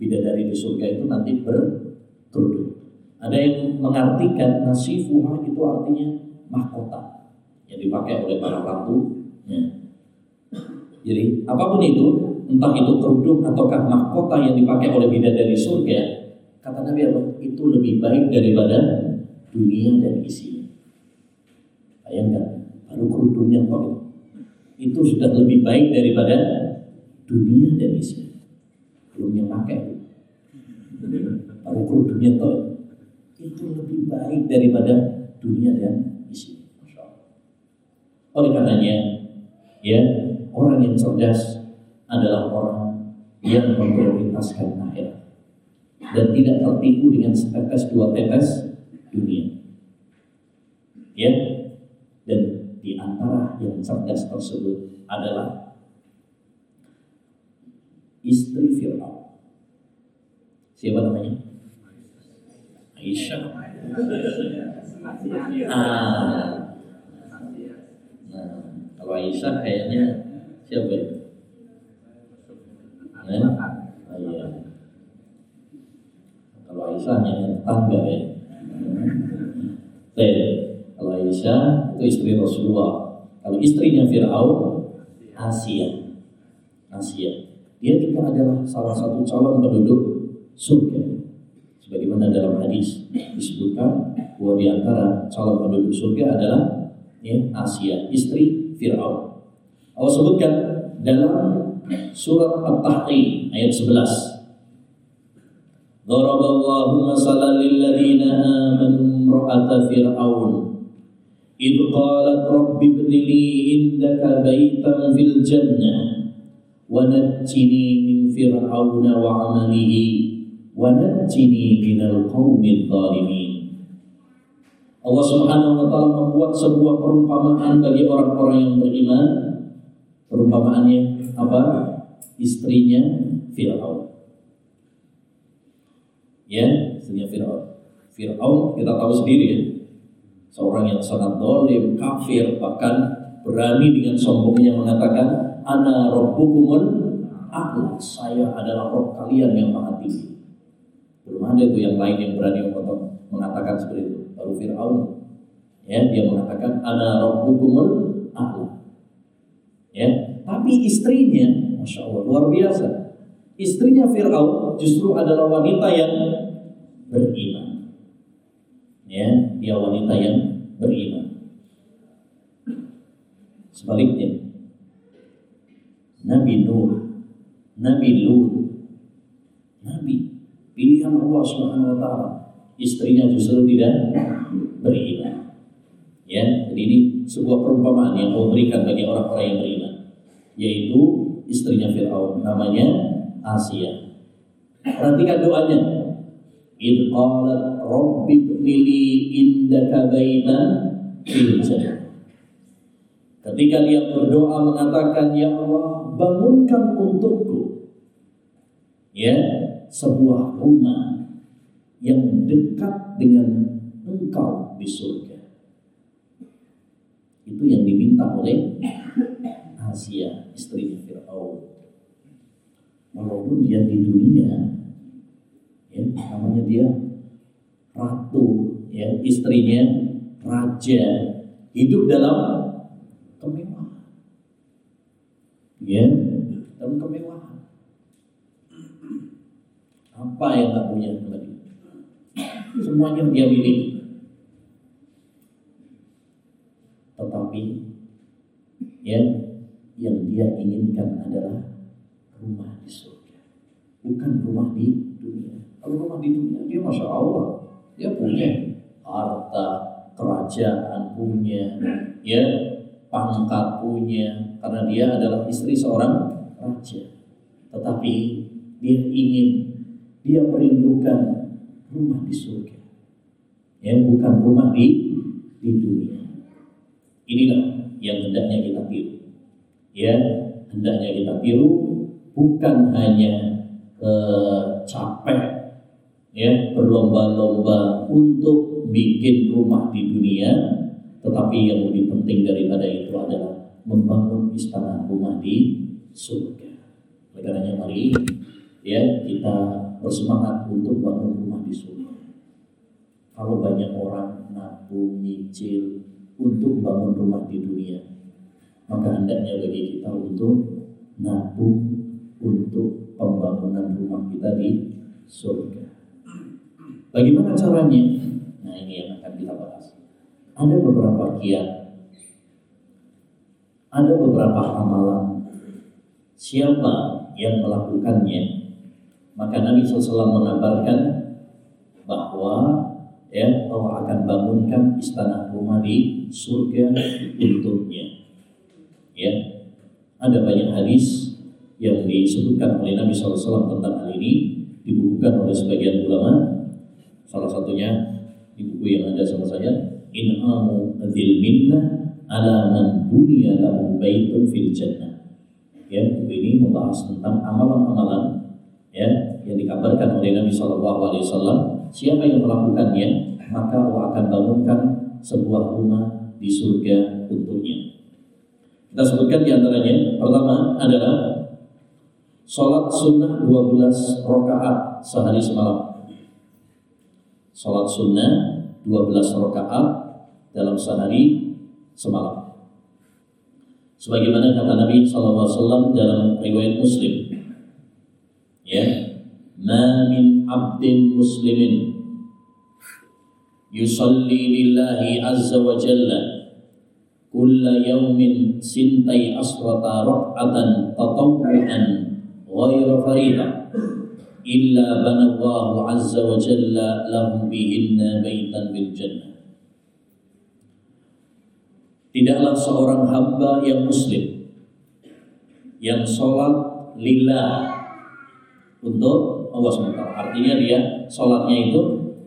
bidadari di surga itu nanti berkerudung. Ada yang mengartikan nasifuha itu artinya mahkota yang dipakai oleh para ratu. Ya. Jadi apa pun itu entah itu kerudung ataukah mahkota yang dipakai oleh bidadari surga, kata Nabi apa? Itu lebih baik daripada dunia dan isinya. Bayangkan, baru kerudungnya kok itu sudah lebih baik daripada dunia dan isinya. Belum yang pakai. Tahu kerudungnya toh itu lebih baik daripada dunia dan isi. Oleh karenanya, ya orang yang cerdas adalah orang yang memprioritaskan akhirat dan tidak tertipu dengan setetes dua tetes dunia. Ya, dan di antara yang cerdas tersebut adalah istri Fir'aun. Siapa namanya? Aisyah. Ah. Nah, kalau Aisyah kayaknya siapa ya? Oh, iya. Kalau Aisyah hanya tangga ya. Kalau Aisyah itu istri Rasulullah. Kalau istrinya Fir'aun, Asia. Asia. Dia juga adalah salah satu calon penduduk surga sebagaimana dalam hadis disebutkan bahwa di antara calon penduduk surga adalah ya, Asia, istri Fir'aun. Allah sebutkan dalam surat At-Tahrim ayat 11. Daraballahu masalan lilladzina amanu imra'ata fir'aun إذ قالت رب ابن لي عندك بيتا في الجنة ونجني من فرعون وعمله wanajini minal qaumil zalimin Allah Subhanahu wa taala membuat sebuah perumpamaan bagi orang-orang yang beriman. Perumpamaannya apa? Istrinya Firaun. Ya, istrinya Firaun. Firaun kita tahu sendiri ya. Seorang yang sangat dolim, kafir, bahkan berani dengan sombongnya mengatakan, Ana rabbukumul a'la. Saya adalah roh kalian yang maha tinggi. Belum ada itu yang lain yang berani mengatakan seperti itu. Baru Fir'aun. Ya, dia mengatakan ana rabbukumul a'la. Ya, tapi istrinya, masya Allah luar biasa. Istrinya Fir'aun justru adalah wanita yang beriman. Ya, dia wanita yang beriman. Sebaliknya, Nabi Nuh, Nabi Lut, Nabi Pilihan Allah Subhanahu wa taala. Istrinya justru tidak beriman. Ya, jadi ini sebuah perumpamaan yang Allah berikan bagi orang-orang yang beriman, yaitu istrinya Firaun namanya Asia. Perhatikan doanya. Id qalat rabbi bnili indaka Ketika dia berdoa mengatakan, Ya Allah, bangunkan untukku ya sebuah rumah yang dekat dengan engkau di surga. Itu yang diminta oleh Asia, istrinya Fir'aun. Walaupun dia di dunia, ya, namanya dia ratu, ya, istrinya raja, hidup dalam kemewahan. Ya, dalam kemewahan. Apa yang tak punya tadi? Semuanya dia miliki. Tetapi ya yang dia inginkan adalah rumah di surga, bukan rumah di dunia. Kalau rumah di dunia dia masya Allah dia punya harta, kerajaan punya, ya pangkat punya, karena dia adalah istri seorang raja. Tetapi dia ingin dia merindukan rumah di surga. Ya, bukan rumah di di dunia. Inilah yang hendaknya kita tiru. Ya, hendaknya kita tiru bukan hanya eh, capek ya berlomba-lomba untuk bikin rumah di dunia, tetapi yang lebih penting daripada itu adalah membangun istana rumah di surga. Oleh karenanya mari ya kita bersemangat untuk bangun rumah di surga. Kalau banyak orang nabung, nyicil untuk bangun rumah di dunia, maka hendaknya bagi kita untuk nabung untuk pembangunan rumah kita di surga. Bagaimana caranya? Nah ini yang akan kita bahas. Ada beberapa kiat, ada beberapa amalan. Siapa yang melakukannya Maka Nabi SAW mengabarkan bahwa ya Allah akan bangunkan istana rumah di surga untuknya. Ya, ada banyak hadis yang disebutkan oleh Nabi SAW tentang hal ini dibukukan oleh sebagian ulama. Salah satunya di buku yang ada sama saya, In'amu Dzil Minnah ala man bunya lahu baitun fil jannah. Ya, buku ini membahas tentang amalan-amalan ya yang dikabarkan oleh Nabi Wasallam siapa yang melakukannya maka Allah akan bangunkan sebuah rumah di surga untuknya. Kita sebutkan di antaranya pertama adalah sholat sunnah 12 rakaat sehari semalam. Sholat sunnah 12 rakaat dalam sehari semalam. Sebagaimana kata Nabi SAW dalam riwayat Muslim, ya ma min abdin muslimin yusalli lillahi azza wa jalla kulla yawmin sintai asrata raq'atan tatawwu'an ghayra faridah illa banallahu azza wa jalla lahu bihinna baitan bil jannah Tidaklah seorang hamba yang muslim yang sholat lillah untuk Allah SWT. Artinya dia sholatnya itu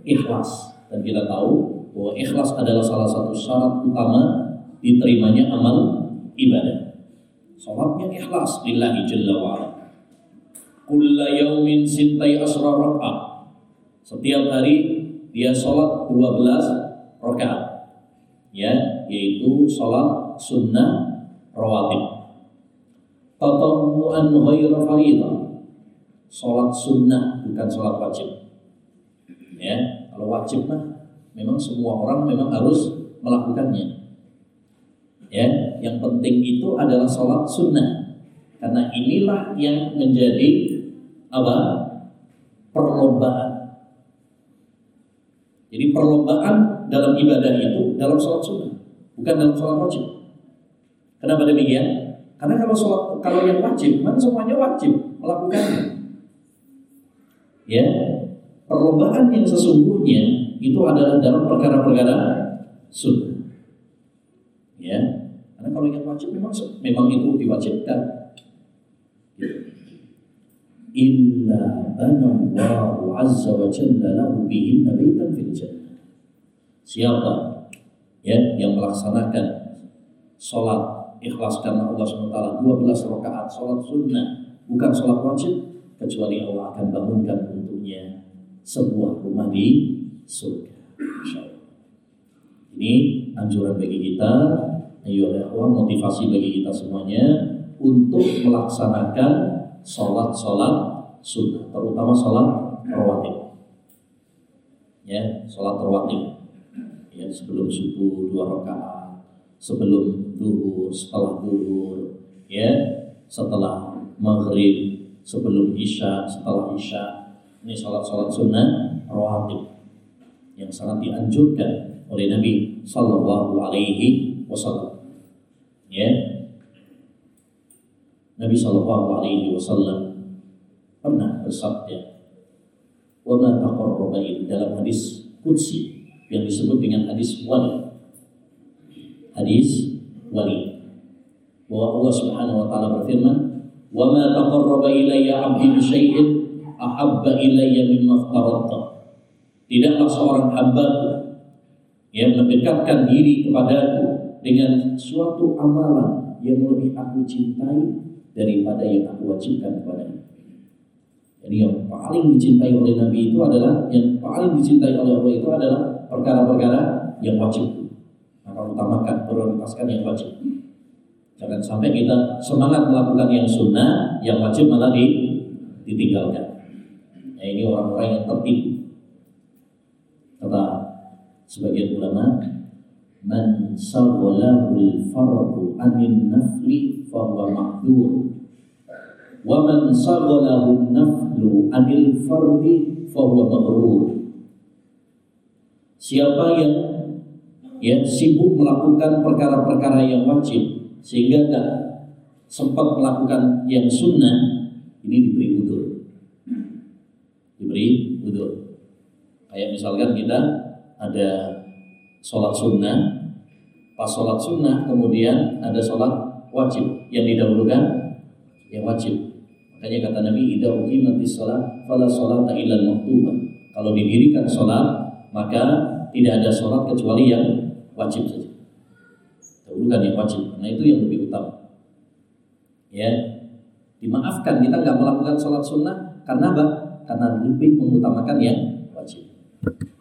ikhlas. Dan kita tahu bahwa ikhlas adalah salah satu syarat utama diterimanya amal ibadah. Sholatnya ikhlas lillahi jalla wa'ala. Kulla yaumin sintai asra raka'ah. Setiap hari dia sholat 12 rakaat. Ya, yaitu sholat sunnah rawatib. Tatawu'an ghaira faridah sholat sunnah bukan sholat wajib. Ya, kalau wajib mah memang semua orang memang harus melakukannya. Ya, yang penting itu adalah sholat sunnah karena inilah yang menjadi apa perlombaan. Jadi perlombaan dalam ibadah itu dalam sholat sunnah, bukan dalam sholat wajib. Kenapa demikian? Karena kalau sholat kalau yang wajib, kan semuanya wajib melakukannya ya perlombaan yang sesungguhnya itu adalah dalam perkara-perkara sunnah ya karena kalau yang wajib memang memang itu diwajibkan. Illa banallahu azza wa jalla lahu bihinna baitan fil jannah. Siapa ya yang melaksanakan sholat ikhlas karena Allah SWT 12 rakaat sholat sunnah bukan sholat wajib kecuali Allah akan bangunkan untuknya sebuah rumah di surga. Ini anjuran bagi kita, ayo Allah motivasi bagi kita semuanya untuk melaksanakan sholat-sholat sunnah, terutama sholat rawatib. Ya, sholat rawatib. Ya, sebelum subuh dua rakaat, sebelum duhur, setelah duhur, ya, setelah maghrib, sebelum isya, setelah isya. Ini salat-salat sunnah rawatib yang sangat dianjurkan oleh Nabi Sallallahu Alaihi Wasallam. Ya, Nabi Sallallahu Alaihi Wasallam pernah bersabda, "Wa ma taqarraba dalam hadis qudsi yang disebut dengan hadis wali. Hadis wali. Bahwa Allah Subhanahu wa taala berfirman, wa ma taqarraba ilayya 'abdi bi syai'in ahabba ilayya mimma Tidaklah seorang hamba yang mendekatkan diri kepadaku dengan suatu amalan yang lebih aku cintai daripada yang aku wajibkan kepadanya. Jadi yang paling dicintai oleh Nabi itu adalah yang paling dicintai oleh Allah itu adalah perkara-perkara yang wajib. Maka utamakan prioritaskan yang wajib. Jangan sampai kita semangat melakukan yang sunnah, yang wajib malah di, ditinggalkan. Nah, ini orang-orang yang tertipu. Kata sebagian ulama, man sawalahul fardu anin nafli fahuwa ma'dur. Wa man sawalahul naflu anil fardi fahuwa maghrur. Siapa yang ya sibuk melakukan perkara-perkara yang wajib sehingga tidak sempat melakukan yang sunnah ini diberi udur diberi wudhu. Kayak misalkan kita ada sholat sunnah, pas sholat sunnah kemudian ada sholat wajib yang didahulukan yang wajib. Makanya kata Nabi, "Idza uqimatis shalah fala sholata illa maktubah." Kalau didirikan sholat, maka tidak ada sholat kecuali yang wajib saja. Dahulukan yang wajib, karena itu yang lebih utama. Ya, dimaafkan kita nggak melakukan sholat sunnah karena apa? Karena lebih mengutamakan yang wajib.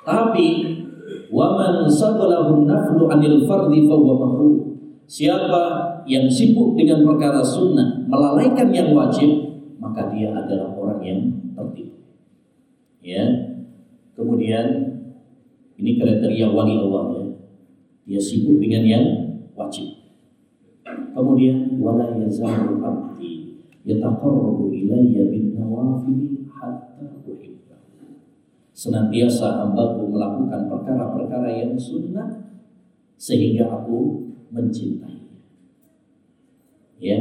Tapi waman sagalahu naflu anil fardi fahuwa makruh. Siapa yang sibuk dengan perkara sunnah melalaikan yang wajib, maka dia adalah orang yang tertipu. Ya. Kemudian ini kriteria wali Allah ya. Dia sibuk dengan yang wajib. Kemudian wala yazalu abdi yataqarrabu ilayya bin nawafili hatta uhibbahu. Senantiasa hambaku melakukan perkara-perkara yang sunnah sehingga aku mencintai. Ya.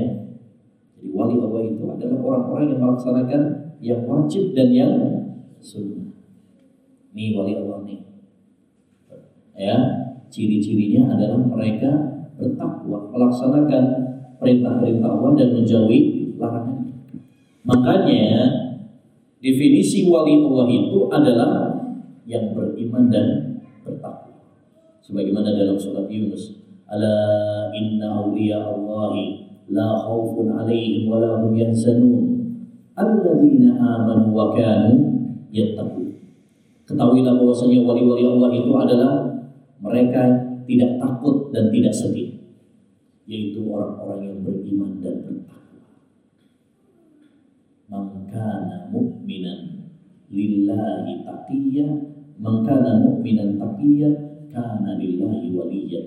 Jadi wali Allah itu adalah orang-orang yang melaksanakan yang wajib dan yang sunnah. Ini wali Allah nih. Ya, ciri-cirinya adalah mereka bertakwa, melaksanakan perintah-perintah Allah dan menjauhi larangan. Makanya definisi wali Allah itu adalah yang beriman dan bertakwa. Sebagaimana dalam surat Yunus, "Ala inna awliya Allahi la khaufun alaihim wa la hum yahzanun alladzina amanu wa kanu yattaqun." Ketahuilah bahwasanya wali-wali Allah itu adalah mereka tidak takut dan tidak sedih, yaitu orang-orang yang beriman dan bertakwa. Mangkana mukminan lillahi taqiyya, mangkana mukminan taqiyya, kana lillahi waliyan.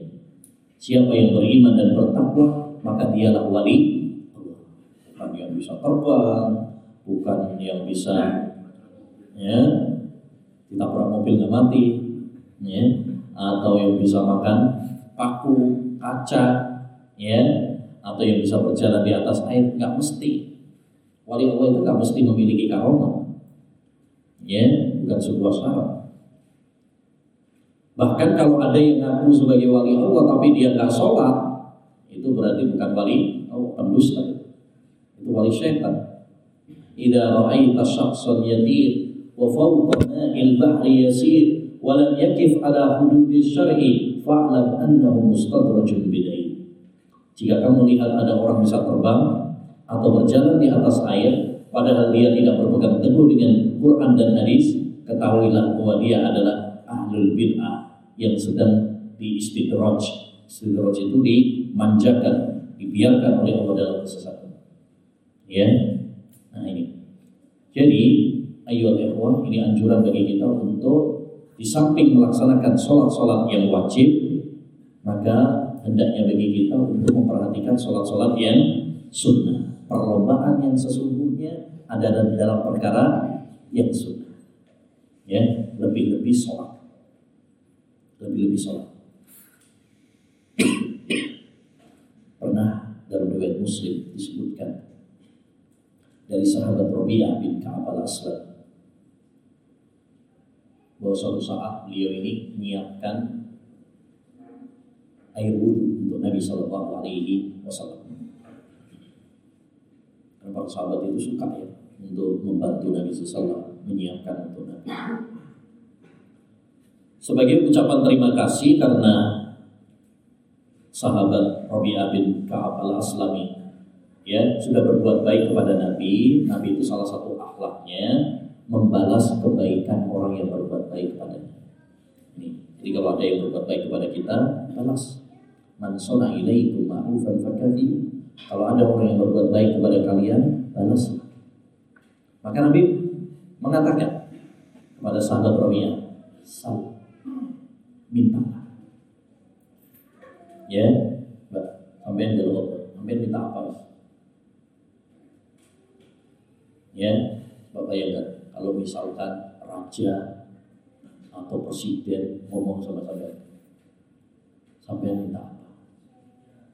Siapa yang beriman dan bertakwa, maka dialah wali. Bukan yang bisa terbang, bukan yang bisa ya ditabrak mobil nggak mati, ya atau yang bisa makan paku kaca, ya atau yang bisa berjalan di atas air nggak mesti. Wali Allah itu nggak mesti memiliki karomah, ya bukan sebuah syarat. Bahkan kalau ada yang ngaku sebagai wali Allah tapi dia nggak sholat, itu berarti bukan wali oh, pendusta. Itu wali syaitan. Idza ra'aita syakhsan yatir wa fawqa ma'il bahri yasir wa lam yakif ala hududi syar'i fa'lam annahu mustadrajun bidai. Jika kamu lihat ada orang bisa terbang atau berjalan di atas air padahal dia tidak berpegang teguh dengan Quran dan hadis, ketahuilah bahwa dia adalah ahlul bid'ah yang sedang diistidraj. Istidraj itu dimanjakan, dibiarkan oleh Allah dalam kesesatan. Ya. Nah ini. Jadi, ayo ikhwah, ini anjuran bagi kita untuk di samping melaksanakan sholat-sholat yang wajib, maka hendaknya bagi kita untuk memperhatikan sholat-sholat yang sunnah. Perlombaan yang sesungguhnya ada di dalam perkara yang sunnah. Ya, lebih-lebih sholat. Lebih-lebih sholat. Pernah dalam riwayat Muslim disebutkan dari sahabat Rabi'ah bin Ka'ab al-Aslam bahwa suatu saat beliau ini menyiapkan air wudhu untuk Nabi Shallallahu Alaihi Wasallam. Para sahabat itu suka ya untuk membantu Nabi Sallallahu menyiapkan untuk Nabi. Sebagai ucapan terima kasih karena sahabat Rabi'ah bin Ka'ab al-Aslami ya sudah berbuat baik kepada Nabi. Nabi itu salah satu akhlaknya membalas kebaikan orang yang berbuat baik kepadanya. Ini, jadi kalau ada yang berbuat baik kepada kita, balas. Man sona ilaikum ma'rufan fakati. Kalau ada orang yang berbuat baik kepada kalian, balas. Maka Nabi mengatakan kepada sahabat Rabi'ah, sal, minta. Ya, Mbak, sampai jawab, sampai minta apa? Ya, Bapak bayangkan kalau misalkan raja atau presiden ngomong sama saya, sampai minta apa?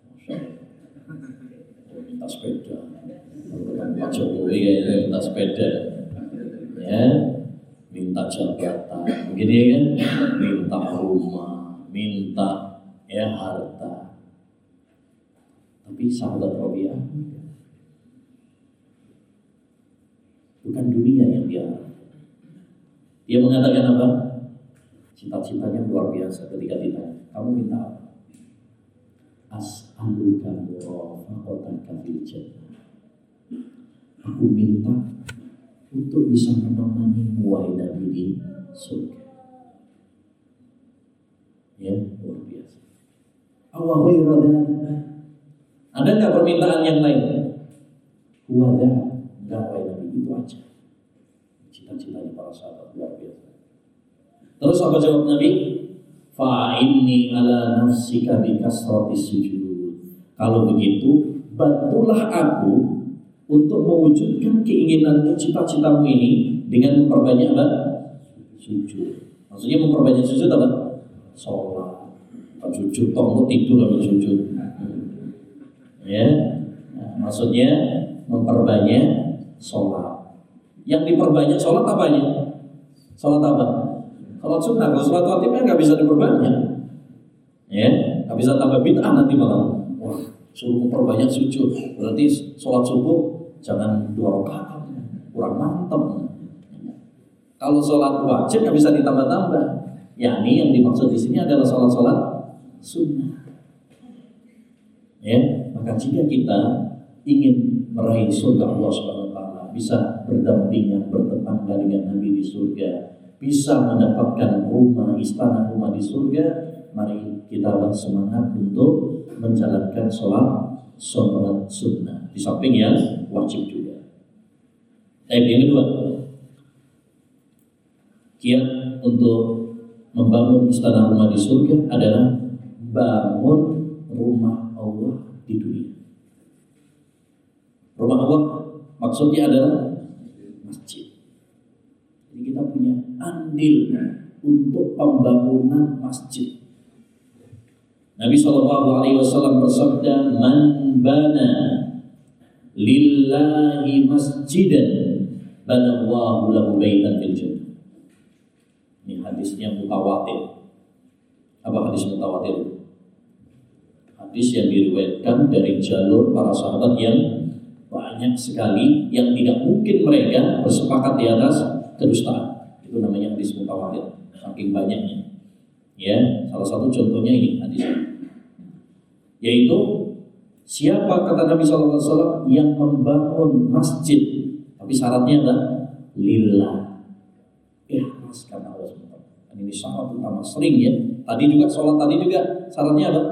Masya. Minta sepeda. Pak Jokowi kayaknya minta sepeda. Ya, minta jabatan, begini ya kan? Minta rumah, minta ya harta. Tapi sahabat Rabi'ah bukan dunia yang dia dia mengatakan apa? Cita-citanya luar biasa ketika ditanya, kamu minta apa? As'aluka murafaqataka fil jannah. Aku minta untuk bisa menemani wahai Nabi di surga. Ya, luar biasa. Awal Ada nggak permintaan yang lain? Wada, nggak wahai Nabi itu aja. Cita-citanya para sahabat luar biasa. Terus apa jawab Nabi? Fa inni ala nafsika bi kasrati sujud. Kalau begitu, bantulah aku untuk mewujudkan keinginanmu, cita-citamu ini dengan memperbanyak apa? Sujud. Maksudnya memperbanyak sujud apa? Sholat. Bukan sujud, toh tidur lalu sujud. Ya, maksudnya memperbanyak sholat. Yang diperbanyak sholat apanya? Sholat apa? Sholat sunnah, kalau sholat wajibnya nggak bisa diperbanyak. Ya, nggak bisa tambah bid'ah nanti malam. Suruh memperbanyak sujud. Berarti sholat subuh jangan dua rakaat, kurang mantap. Kalau sholat wajib nggak bisa ditambah-tambah. Ya, ini yang dimaksud di sini adalah sholat-sholat sunnah. Ya, maka jika kita ingin meraih surga Allah Subhanahu taala, bisa berdampingan, bertetangga dengan Nabi di surga, bisa mendapatkan rumah istana rumah di surga, mari kita semangat untuk menjalankan sholat sholat sunnah di samping yang wajib juga. Ayat yang kedua, kiat untuk membangun istana rumah di surga adalah bangun rumah Allah di dunia. Rumah Allah maksudnya adalah masjid kita punya andil untuk pembangunan masjid. Nabi Shallallahu Alaihi Wasallam bersabda, "Man bana lillahi masjidan, bana Allahu lahu baitan fil jannah." Ini hadisnya mutawatir. Apa hadis mutawatir? Hadis yang diriwayatkan dari jalur para sahabat yang banyak sekali yang tidak mungkin mereka bersepakat di atas kedustaan. Itu namanya hadis mutawatir, saking banyaknya. Ya, salah satu contohnya ini hadis yaitu siapa kata Nabi SAW yang membangun masjid? Tapi syaratnya adalah lillah. Ikhlas karena Allah SWT ini syarat utama sering ya. Tadi juga sholat tadi juga syaratnya apa?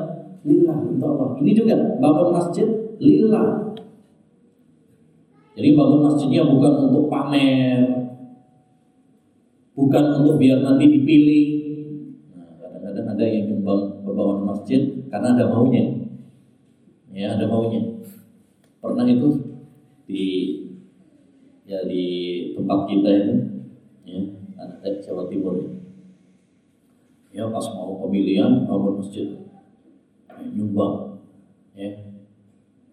Lillah untuk Allah. Ini juga bangun masjid lillah. Jadi bangun masjidnya bukan untuk pamer. Bukan untuk biar nanti dipilih. Nah, kadang-kadang ada yang berbangun masjid karena ada maunya. Ya, ada maunya. Pernah itu di ya di tempat kita itu ya, ada Jawa Timur ya. pas mau pemilihan bangun masjid ya, nyumbang ya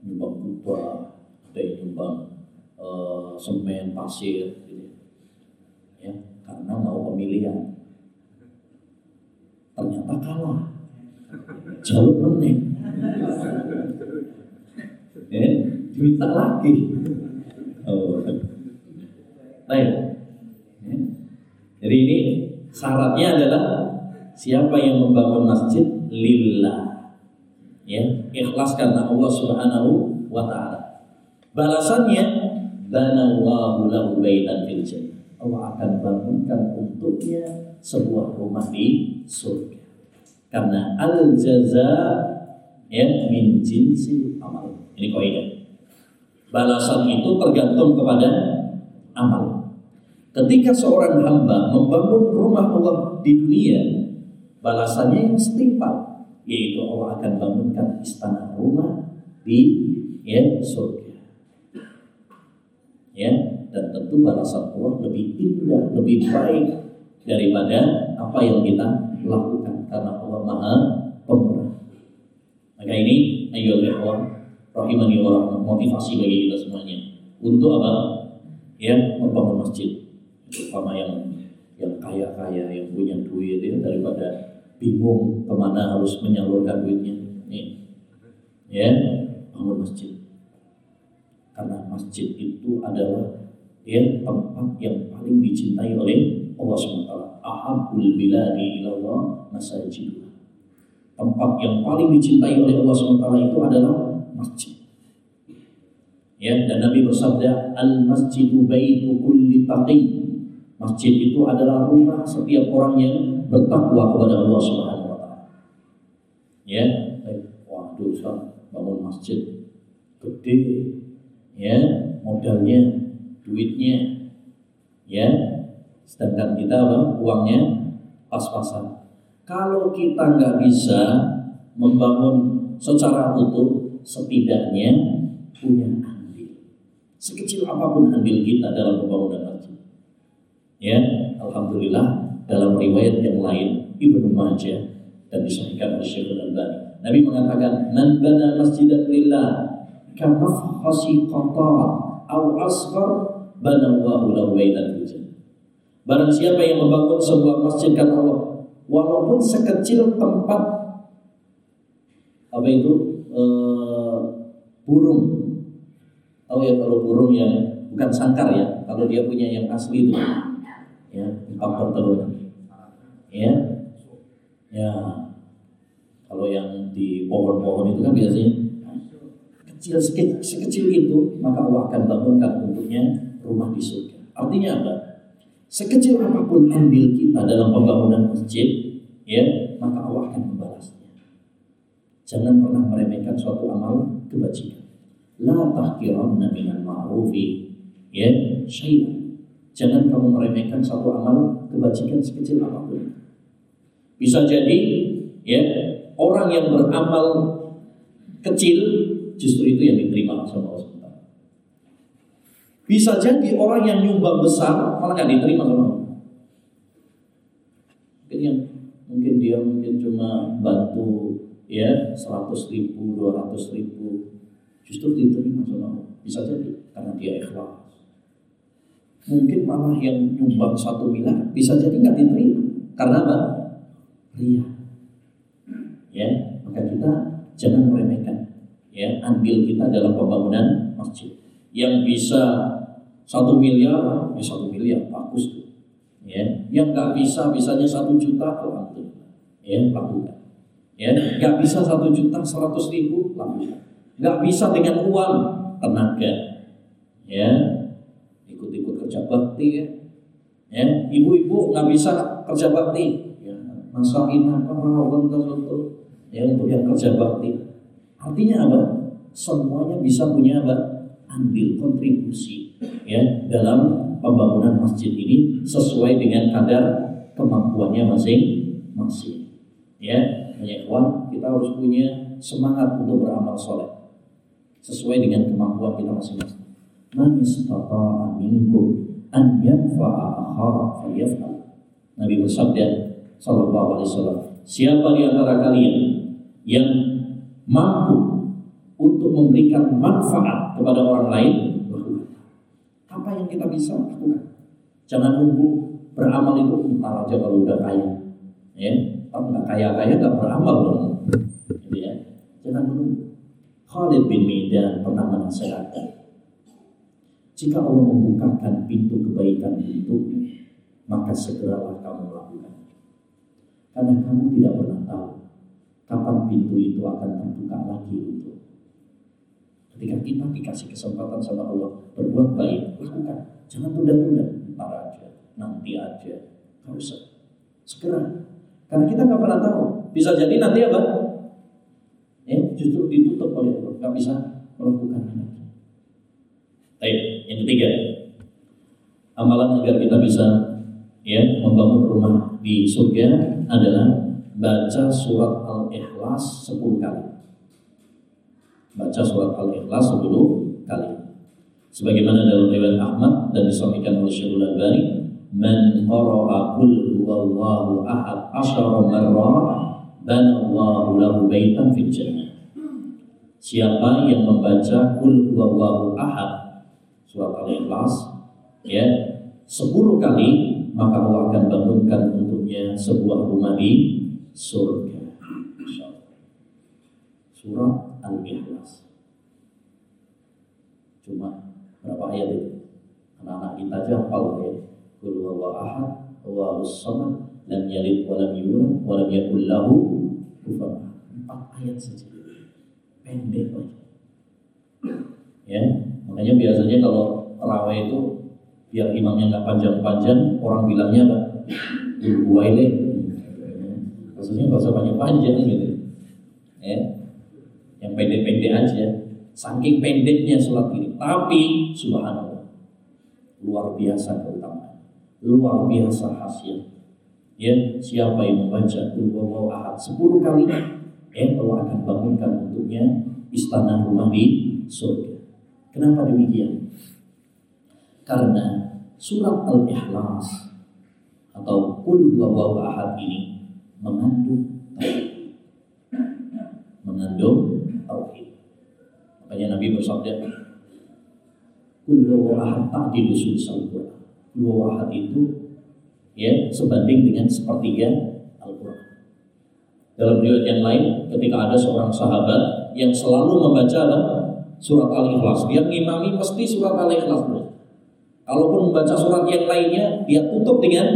nyumbang kubah ada yang nyumbang uh, semen pasir gitu ya karena mau pemilihan. Ternyata kalah. Jauh meneng. Eh, lagi. Oh. Baik. Ya. Jadi ini syaratnya adalah siapa yang membangun masjid lillah. Ya, ikhlas karena Allah Subhanahu wa taala. Balasannya banallahu lahu baitan fil jannah. Allah akan bangunkan untuknya sebuah rumah di surga. Karena al jaza ya min jinsil amal. Ini kaidah. Balasan itu tergantung kepada amal. Ketika seorang hamba membangun rumah Allah di dunia, balasannya yang setimpal, yaitu Allah akan bangunkan istana rumah di ya surga. Ya, dan tentu balasan Allah lebih indah, lebih baik daripada apa yang kita lakukan karena Allah Maha Pemurah. Maka ini ayo ikhwan rahimani wa motivasi bagi kita semuanya. Untuk apa? Ya, membangun masjid. Terutama yang yang kaya-kaya yang punya duit ya daripada bingung ke mana harus menyalurkan duitnya. Nih ya bangun masjid. Karena masjid itu adalah ya tempat yang paling dicintai oleh Allah SWT ahabul biladi ilallah masajid tempat yang paling dicintai oleh Allah SWT itu adalah masjid ya dan Nabi bersabda al masjidu baitu kulli taqi Masjid itu adalah rumah setiap orang yang bertakwa kepada Allah Subhanahu wa taala. Ya, waduh, Ustaz, bangun masjid gede ya, modalnya, duitnya ya. Sedangkan kita apa? Uangnya pas-pasan. Kalau kita nggak bisa membangun secara utuh, setidaknya punya andil. Sekecil apa pun andil kita dalam pembangunan masjid Ya, alhamdulillah dalam riwayat yang lain Ibnu Majah dan disahihkan oleh Syekh Al-Albani. Nabi mengatakan, "Man bana masjidan lillah kamafhasi qata aw asghar bana Allahu lahu baitan fil Barang siapa yang membangun sebuah masjid karena Allah, walaupun sekecil tempat apa itu e, burung, tahu ya kalau burung yang bukan sangkar ya, kalau dia punya yang asli itu. Ya faktor telur. Ya. Ya. Kalau yang di pohon-pohon itu kan biasanya kecil sekecil, sekecil itu maka Allah akan bangunkan untuknya rumah di surga. Artinya apa? Sekecil apa pun ambil kita dalam pembangunan masjid ya maka Allah akan jangan pernah meremehkan suatu amal kebajikan la tahkiranna minal ma'rufi ya syai'an Jangan kamu meremehkan satu amal kebajikan sekecil apa pun. Bisa jadi ya orang yang beramal kecil justru itu yang diterima sama Allah SWT. Bisa jadi orang yang nyumbang besar malah nggak diterima sama Allah. Mungkin yang mungkin dia mungkin cuma bantu ya 100 ribu, 200 ribu justru diterima sama Allah. Bisa jadi karena dia ikhlas mungkin malah yang nyumbang satu miliar bisa jadi nggak diterima karena apa? Ria. Ya, maka kita jangan meremehkan ya andil kita dalam pembangunan masjid. Yang bisa satu miliar, ya satu miliar bagus tuh. Ya, yang nggak bisa bisanya satu juta, alhamdulillah. Ya, lakukan. Ya, nggak bisa satu juta seratus ribu. Nggak bisa dengan uang, tenaga. Ya, kerja bakti ya. Ya, ibu-ibu nggak bisa kerja bakti. Ya, masakin apa rawon untuk ya untuk yang kerja bakti. Artinya apa? Semuanya bisa punya apa? Ambil kontribusi ya dalam pembangunan masjid ini sesuai dengan kadar kemampuannya masing-masing. Ya, banyak uang kita harus punya semangat untuk beramal soleh sesuai dengan kemampuan kita masing-masing. An. Nabi bersabda sallallahu alaihi wasallam, siapa di antara kalian yang mampu untuk memberikan manfaat kepada orang lain. Apa yang kita bisa lakukan. Jangan nunggu beramal itu entar aja kalau udah kaya. Ya, kalau nggak kaya-kaya nggak beramal loh. Gitu ya. Jangan menunggu. Khalid bin Midan pernah menasihatkan jika Allah membukakan pintu kebaikan untukmu, maka segeralah kamu lakukan. Karena kamu tidak pernah tahu kapan pintu itu akan terbuka lagi untuk. Ketika kita dikasih kesempatan sama Allah berbuat baik, lakukan. Jangan tunda-tunda, ntar aja, nanti aja. Usah. Segera. Karena kita nggak pernah tahu. Bisa jadi nanti apa? Ya, justru ditutup oleh Allah. Gak bisa melakukan lagi. Baik, yang ketiga, amalan agar kita bisa ya membangun rumah di surga adalah baca surat Al-Ikhlas 10 kali. Baca surat Al-Ikhlas 10 kali. Sebagaimana dalam riwayat Ahmad dan disampaikan oleh Syekhul Albani, "Man qara'a qul huwallahu ahad asyara marra bana Allahu lahu baitan fil jannah." Siapa yang membaca qul huwallahu ahad surat Al-Ikhlas ya 10 kali maka Allah akan bangunkan untuknya sebuah rumah di surga. Surat Al-Ikhlas. Cuma berapa ayat itu? Anak-anak kita aja hafal ya. Qul huwa ahad, Allahus samad, lam yalid wa lam yulad wa lam yakul lahu kufuwan Empat ayat saja. Pendek aja. Ya, makanya biasanya kalau raweh itu biar imamnya nggak panjang-panjang, orang bilangnya apa? ini Maksudnya nggak usah panjang-panjang gitu. Ya, yang pendek-pendek aja. Saking pendeknya sholat ini. Tapi subhanallah. Luar biasa keutamaan. Luar biasa hasil. Ya, siapa yang membaca Qul ahad 10 kali, ya Allah akan bangunkan untuknya istana rumah di surga. Kenapa demikian? Karena surat Al-Ikhlas atau Qul ahad ini mengandung mengandung tauhid. Makanya Nabi bersabda, Kullu ahad ta'dilu sulsal Quran. Kullu ahad itu ya sebanding dengan sepertiga Al-Quran. Dalam riwayat yang lain, ketika ada seorang sahabat yang selalu membaca surat Al-Ikhlas, dia ngimami mesti surat Al-Ikhlas Kalaupun membaca surat yang lainnya, dia tutup dengan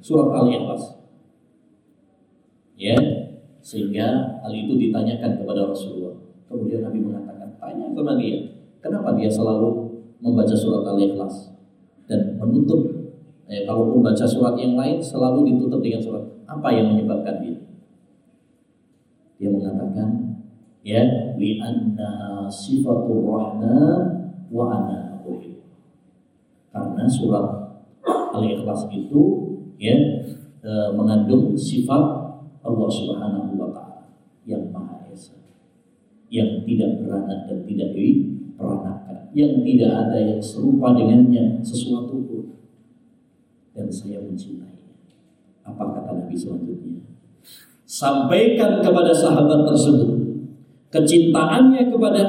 surat Al-Ikhlas. Ya, sehingga hal itu ditanyakan kepada Rasulullah. Kemudian Nabi mengatakan, tanya sama dia, kenapa dia selalu membaca surat Al-Ikhlas dan menutup. Eh, kalaupun baca surat yang lain selalu ditutup dengan surat. Apa yang menyebabkan dia? Dia mengatakan, ya, li'anna sifatur rahman wa ana Karena surat Al-Ikhlas itu ya e, mengandung sifat Allah Subhanahu wa taala yang Maha Esa yang tidak beranak dan tidak diperanakan, yang tidak ada yang serupa dengannya sesuatu pun. Dan saya mencintainya. Apa kata Nabi selanjutnya? Sampaikan kepada sahabat tersebut kecintaannya kepada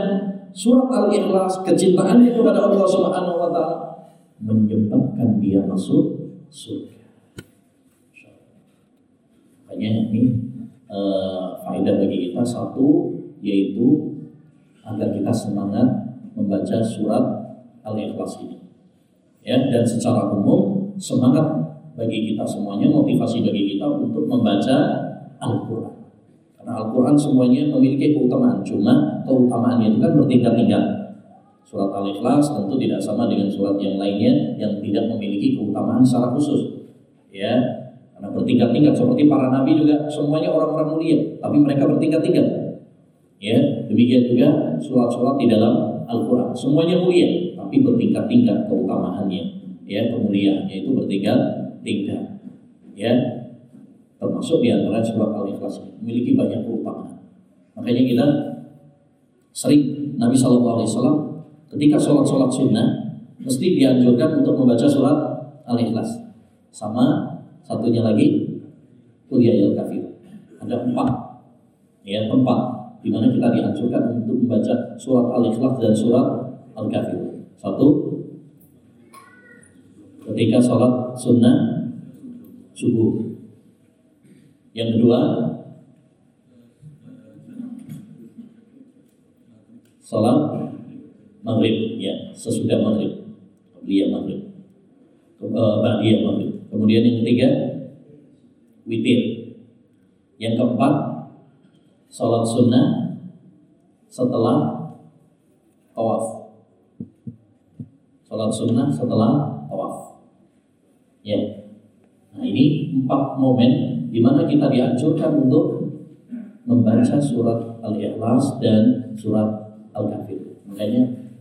surat Al-Ikhlas, kecintaannya kepada Allah Subhanahu wa taala menyebabkan dia masuk surga. Makanya ini uh, faedah bagi kita satu yaitu agar kita semangat membaca surat Al-Ikhlas ini. Ya, dan secara umum semangat bagi kita semuanya, motivasi bagi kita untuk membaca Al-Quran. Karena Al-Quran semuanya memiliki keutamaan, cuma keutamaannya itu kan bertingkat-tingkat. Surat Al-Ikhlas tentu tidak sama dengan surat yang lainnya yang tidak memiliki keutamaan secara khusus. Ya, karena bertingkat-tingkat seperti para nabi juga semuanya orang-orang mulia, tapi mereka bertingkat-tingkat. Ya, demikian juga surat-surat di dalam Al-Quran. Semuanya mulia, tapi bertingkat-tingkat keutamaannya. Ya, kemuliaannya itu bertingkat-tingkat. Ya, termasuk di antara surat Al-Ikhlas memiliki banyak keutamaan. Makanya kita sering Nabi Shallallahu Alaihi ketika sholat-sholat sunnah mesti dianjurkan untuk membaca surat Al-Ikhlas. Sama satunya lagi kuliah al kafir. Ada empat ya tempat di mana kita dianjurkan untuk membaca surat Al-Ikhlas dan surat Al-Kafir. Satu, ketika sholat sunnah subuh. Yang kedua, sholat maghrib, ya sesudah maghrib, dia maghrib, uh, maghrib. Kemudian yang ketiga, witir. Yang keempat, sholat sunnah setelah tawaf. Sholat sunnah setelah tawaf. Ya. Nah ini empat momen di mana kita dianjurkan untuk membaca surat Al-Ikhlas dan surat Al-Kafir. Makanya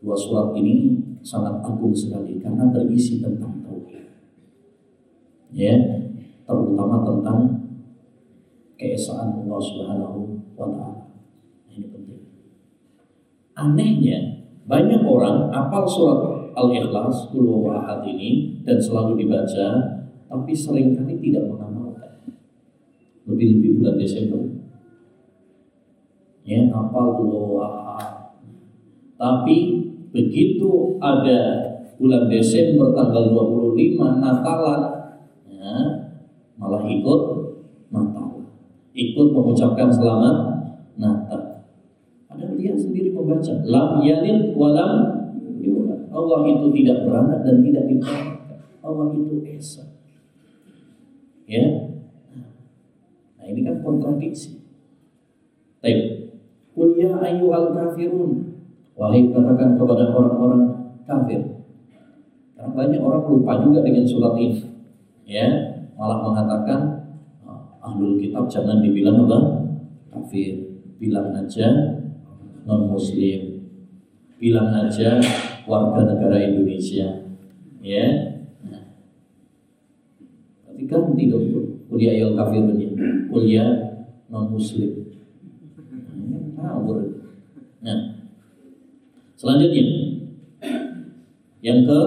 dua surat ini sangat agung sekali karena berisi tentang tauhid. Ya, terutama tentang keesaan Allah Subhanahu wa taala. Ini penting. Anehnya, banyak orang apal surat Al-Ikhlas, Qul ahad ini dan selalu dibaca, tapi sering kali tidak mengamalkan. Lebih-lebih bulan Desember. Ya, apal Qul ahad. Tapi begitu ada bulan Desember tanggal 25 Natalan ya, malah ikut Natal ikut mengucapkan selamat Natal padahal dia sendiri membaca lam yalid walam Allah itu tidak beranak dan tidak dilahirkan Allah itu esa ya nah ini kan kontradiksi Baik. Qul ya ayyuhal kafirun. Wahai katakan kepada orang-orang kafir. Karena banyak orang lupa juga dengan surat ini. Ya, malah mengatakan ahlul kitab jangan dibilang apa? Kafir. Bilang aja non muslim. Bilang aja warga negara Indonesia. Ya. Nah. Tapi ganti dong kuliah ayol kafir ya. Kuliah non muslim. Ngawur. Nah. Selanjutnya yang ke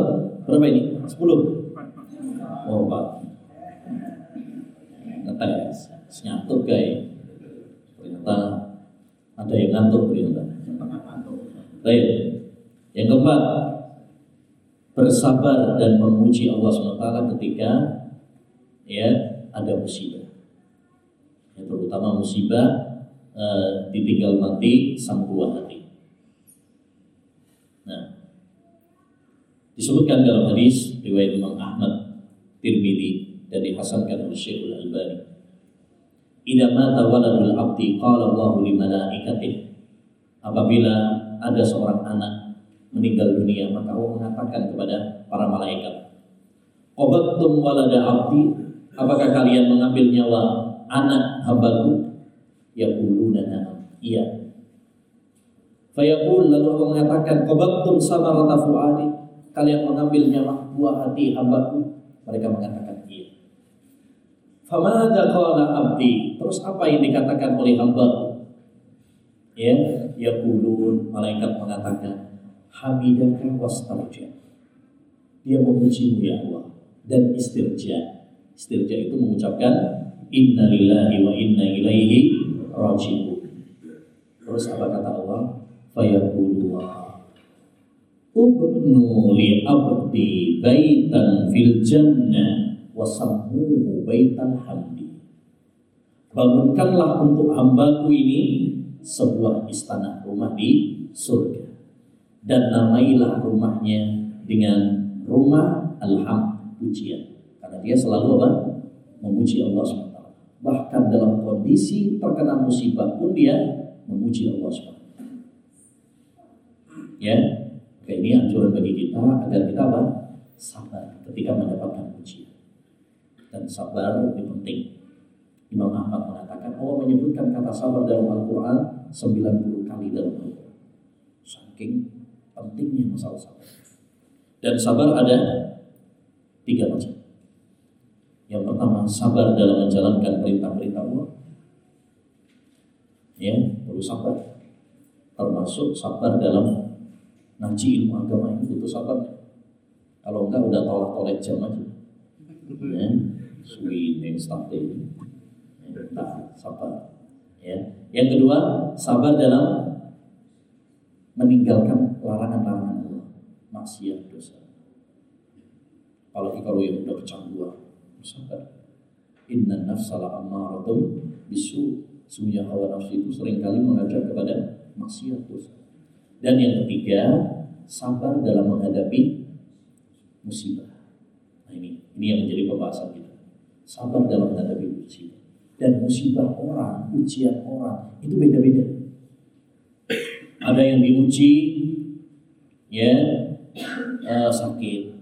berapa ini? 10. Oh, empat ngetek nyatuk guys ternyata ada yang ngantuk ternyata. Baik. Yang keempat bersabar dan memuji Allah SWT ketika ya ada musibah. Ya, terutama musibah e, ditinggal mati sang buah hati nah disebutkan dalam hadis riwayat Imam Ahmad Tirmidzi dan dihasankan oleh Syekhul Albani. Mata waladul abdi qala Allah li malaikatih. Apabila ada seorang anak meninggal dunia, maka Allah mengatakan kepada para malaikat, "Qabattum walada abdi? Apakah kalian mengambil nyawa anak hambaku?" yaquluna na'am iya Fayaqul lalu Allah mengatakan qabattum samarata fuadi kalian mengambil nyawa buah hati hambaku mereka mengatakan Famada qala abdi. Terus apa yang dikatakan oleh hamba? Ya yaqulun. Malaikat mengatakan hamidaka wastarja. Dia memujimu ya Allah dan istirja. Istirja itu mengucapkan inna lillahi wa inna ilaihi rajiun. Terus apa kata Allah? Fayaqulullah. Ubnu li abdi baitan fil jannah wasammuhu baitan hamdi. Bangunkanlah untuk hambaku ini sebuah istana rumah di surga. Dan namailah rumahnya dengan rumah alham pujian. Karena dia selalu apa? Memuji Allah SWT bahkan dalam kondisi terkena musibah pun dia memuji Allah SWT. Ya, ini anjuran bagi kita agar kita apa? Sabar ketika mendapatkan pujian. Dan sabar lebih penting. Imam Ahmad mengatakan Allah menyebutkan kata sabar dalam Al-Quran 90 kali dalam Al-Quran. Saking pentingnya masalah sabar. Dan sabar ada tiga macam. Yang pertama, sabar dalam menjalankan perintah-perintah Allah. Ya, perlu sabar. Termasuk sabar dalam ngaji ilmu agama ini butuh sabar. Kalau enggak udah tolak tolak jam. Ya, starting. Ya, tak sabar. Ya. Yang kedua, sabar dalam meninggalkan larangan-larangan Allah, maksiat dosa. Apalagi kalau yang udah kecanduan, sabar. Inna nafsala ammaratum bisu. Sungguhnya hawa nafsu itu sering kali mengajak kepada maksiat dosa. Dan yang ketiga, sabar dalam menghadapi musibah. Nah ini, ini yang menjadi pembahasan kita. Sabar dalam menghadapi musibah. Dan musibah orang, ujian orang, itu beda-beda. Ada yang diuji, ya, uh, sakit,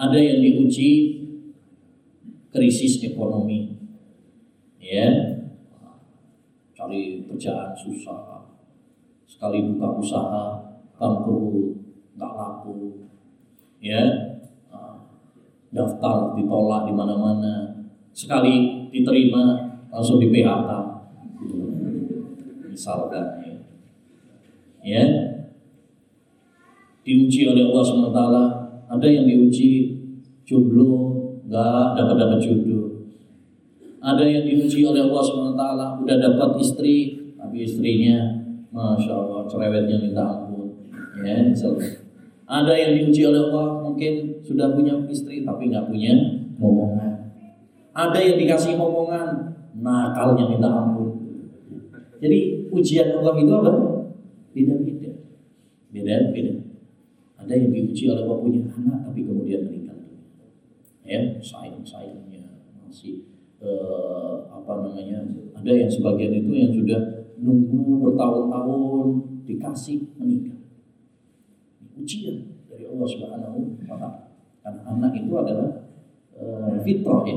ada yang diuji krisis ekonomi ya cari kerjaan susah sekali buka usaha bangkrut nggak laku ya daftar ditolak di mana-mana. Sekali diterima langsung di PHK misalkan ya, ya. Diuji oleh Allah SWT ada yang diuji jomblo nggak dapat dapat jodoh. Ada yang diuji oleh Allah swt udah dapat istri tapi istrinya masya Allah cerewetnya minta ampun. Ya misalnya Ada yang diuji oleh Allah mungkin sudah punya istri tapi nggak punya momongan. Ada yang dikasih momongan, nakalnya minta ampun. Jadi ujian Allah itu apa? Beda-beda. Beda-beda. Ada yang diuji oleh Allah punya anak tapi kemudian meninggal. Ya, sayang-sayangnya masih eh, apa namanya? Ada yang sebagian itu yang sudah nunggu bertahun-tahun dikasih meninggal ujian dari Allah Subhanahu wa taala. Karena anak itu adalah uh, fitrah ya.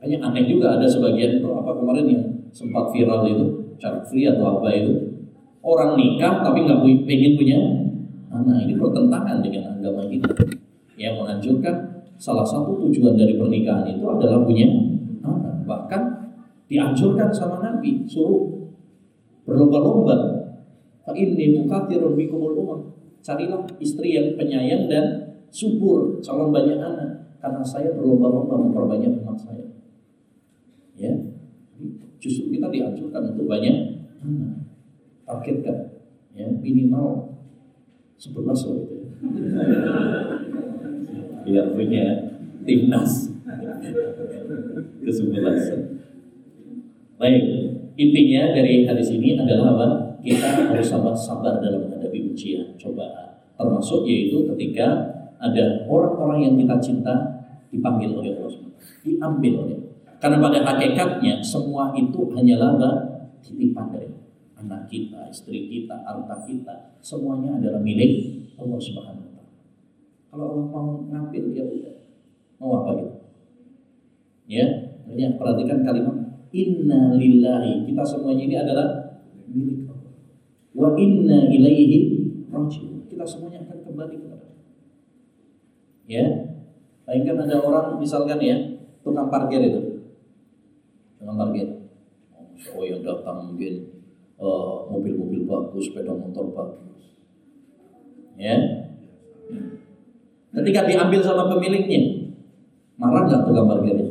Hanya aneh juga ada sebagian itu apa kemarin yang sempat viral itu cara free atau apa itu. Orang nikah tapi nggak pengen punya anak. Ini bertentangan dengan agama kita. Yang menganjurkan salah satu tujuan dari pernikahan itu adalah punya anak. Bahkan dianjurkan sama Nabi suruh berlomba-lomba. Fa inni mukathirun bikumul umam. Carilah istri yang penyayang dan subur, calon banyak anak. Karena saya berlomba-lomba memperbanyak umat saya. Ya, justru kita dianjurkan untuk banyak anak. Targetkan, ya minimal sebelas loh itu. Biar punya timnas ke. Baik, intinya dari hadis ini adalah apa? kita harus sabar sabar dalam menghadapi ujian, cobaan. Termasuk yaitu ketika ada orang-orang yang kita cinta dipanggil oleh Allah diambil oleh Karena pada hakikatnya semua itu hanyalah titipan dari anak kita, istri kita, harta kita, semuanya adalah milik Allah Subhanahu wa taala. Kalau Allah mau ngambil ya udah. Mau apa gitu? Ya, ya perhatikan kalimat inna lillahi. Kita semuanya ini adalah milik Wa inna ilaihi rajiun. Kita semuanya akan kembali kepada Ya. Bayangkan ada orang misalkan ya, tukang parkir itu. Tukang parkir. Oh, yang datang mungkin uh, mobil-mobil bagus, sepeda motor bagus. Ya. Ketika diambil sama pemiliknya, marah nggak tukang parkirnya?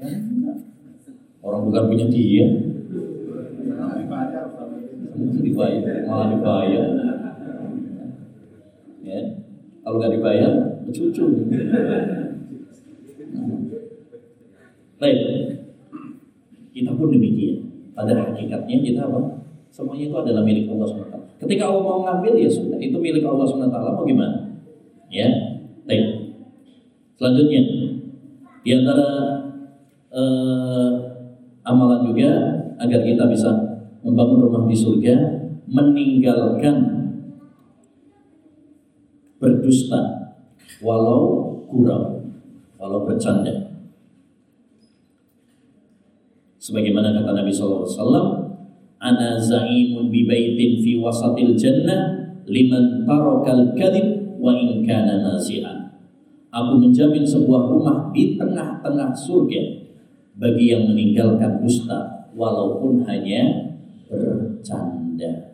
Ya, Orang bukan punya dia, dibayar malah dibayar ya kalau nggak dibayar cucu baik. Kita pun demikian. Pada hakikatnya kita apa? Semuanya itu adalah milik Allah SWT ketika Allah mau ngambil ya sudah. Itu milik Allah SWT mau gimana? Ya. Baik. Selanjutnya. Di antara uh, amalan juga agar kita bisa membangun rumah di surga meninggalkan berdusta walau kurang walau bercanda sebagaimana kata Nabi SAW ana zaimun bi baitin fi wasatil jannah liman tarakal kadhib wa in kana nazi'an aku menjamin sebuah rumah di tengah-tengah surga bagi yang meninggalkan dusta walaupun hanya bercanda.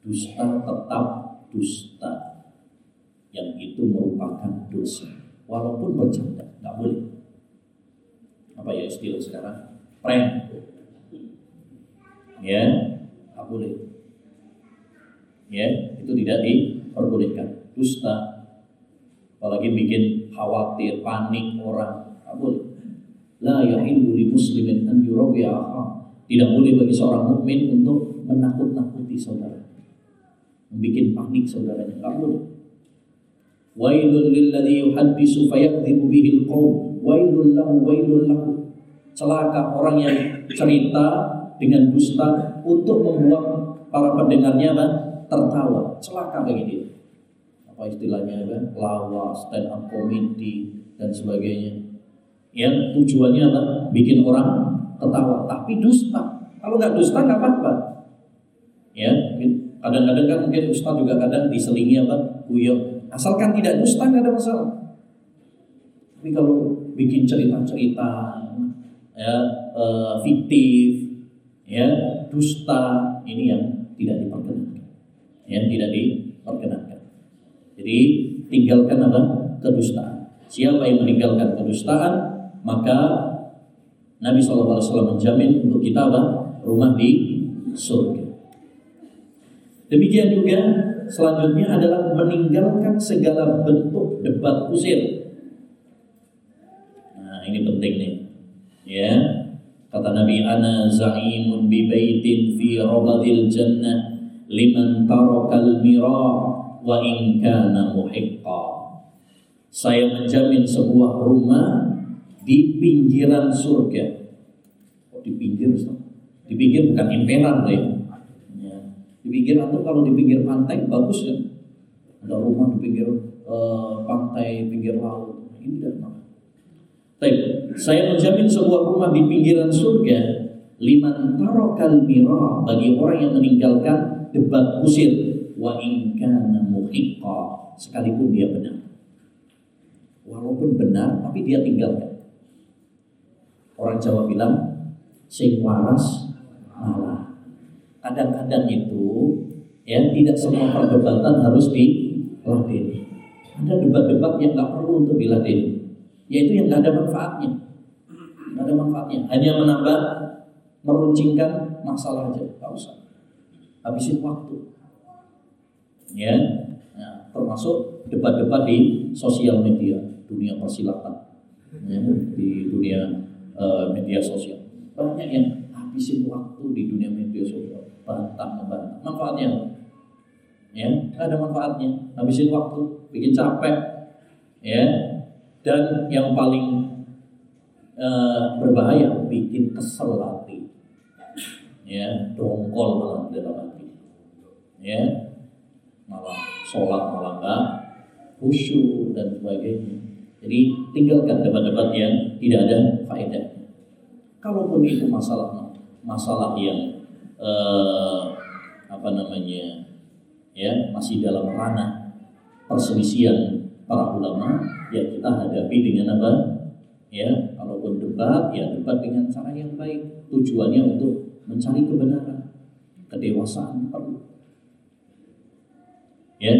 Dusta tetap dusta. Dosa. Walaupun bercanda, nggak boleh. Apa ya istilah sekarang? Prank. Ya, nggak boleh. Ya, itu tidak diperbolehkan. Dusta, apalagi bikin khawatir, panik orang, nggak boleh. La yahillu li muslimin an yurawiya tidak boleh bagi seorang mukmin untuk menakut-nakuti saudara. Membikin panik saudaranya. Tidak boleh. Wailul lilladzi yuhaddisu fayakdzibu bihi alqaum. Wailul lahu wailul lahu. Celaka orang yang cerita dengan dusta untuk membuat para pendengarnya apa? tertawa. Celaka bagi dia. Apa istilahnya apa? Lawas, stand up comedy dan sebagainya. Yang tujuannya apa? Bikin orang ketawa, tapi dusta. Kalau nggak dusta nggak apa-apa. Ya, kadang-kadang kan mungkin ustaz juga kadang diselingi apa, guyon. Asalkan tidak dusta nggak ada masalah. Tapi kalau bikin cerita-cerita ya uh, fiktif, ya dusta ini yang tidak diperkenankan, ya tidak diperkenankan. Jadi tinggalkan apa kedustaan. Siapa yang meninggalkan kedustaan, maka Nabi SAW menjamin untuk kita apa? Rumah di surga. Demikian juga selanjutnya adalah meninggalkan segala bentuk debat kusir. Nah, ini penting nih. Ya. Kata Nabi ana za'imun bi baitin fi rabadil jannah liman tarakal mira wa in kana muhiqqa. Saya menjamin sebuah rumah di pinggiran surga. Oh, di pinggir, di pinggir bukan imperan ya. Di pinggir atau kalau di pinggir pantai bagus ya. Ada rumah di pinggir uh, pantai, pinggir laut. Ini tidak Baik, saya menjamin sebuah rumah di pinggiran surga liman tarokal mira bagi orang yang meninggalkan debat kusir wa in kana sekalipun dia benar. Walaupun benar tapi dia tinggalkan. Orang Jawa bilang sing waras. Kadang-kadang itu ya tidak semua perdebatan harus diladeni. Ada debat-debat yang nggak perlu untuk diladeni yaitu yang nggak ada manfaatnya. Nggak ada manfaatnya. Hanya menambah meruncingkan masalah aja. Nggak usah. Habisin waktu. Ya. Nah, termasuk debat-debat di sosial media dunia persilatan. Ya, di dunia uh, media sosial. Banyak yang habisin waktu di dunia media sosial bantah membantah manfaatnya ya ada manfaatnya. Habisin waktu bikin capek. Ya dan yang paling uh, berbahaya bikin kesel hati. Ya dongkol malah dalam hati ya malah sholat malah enggak khusyuk dan sebagainya. Jadi tinggalkan debat-debat yang tidak ada faedah kalaupun itu masalah masalah yang uh, apa namanya ya masih dalam ranah perselisihan para ulama ya kita hadapi dengan apa? Ya, kalaupun debat, ya debat dengan cara yang baik. Tujuannya untuk mencari kebenaran. Kedewasaan perlu. Ya,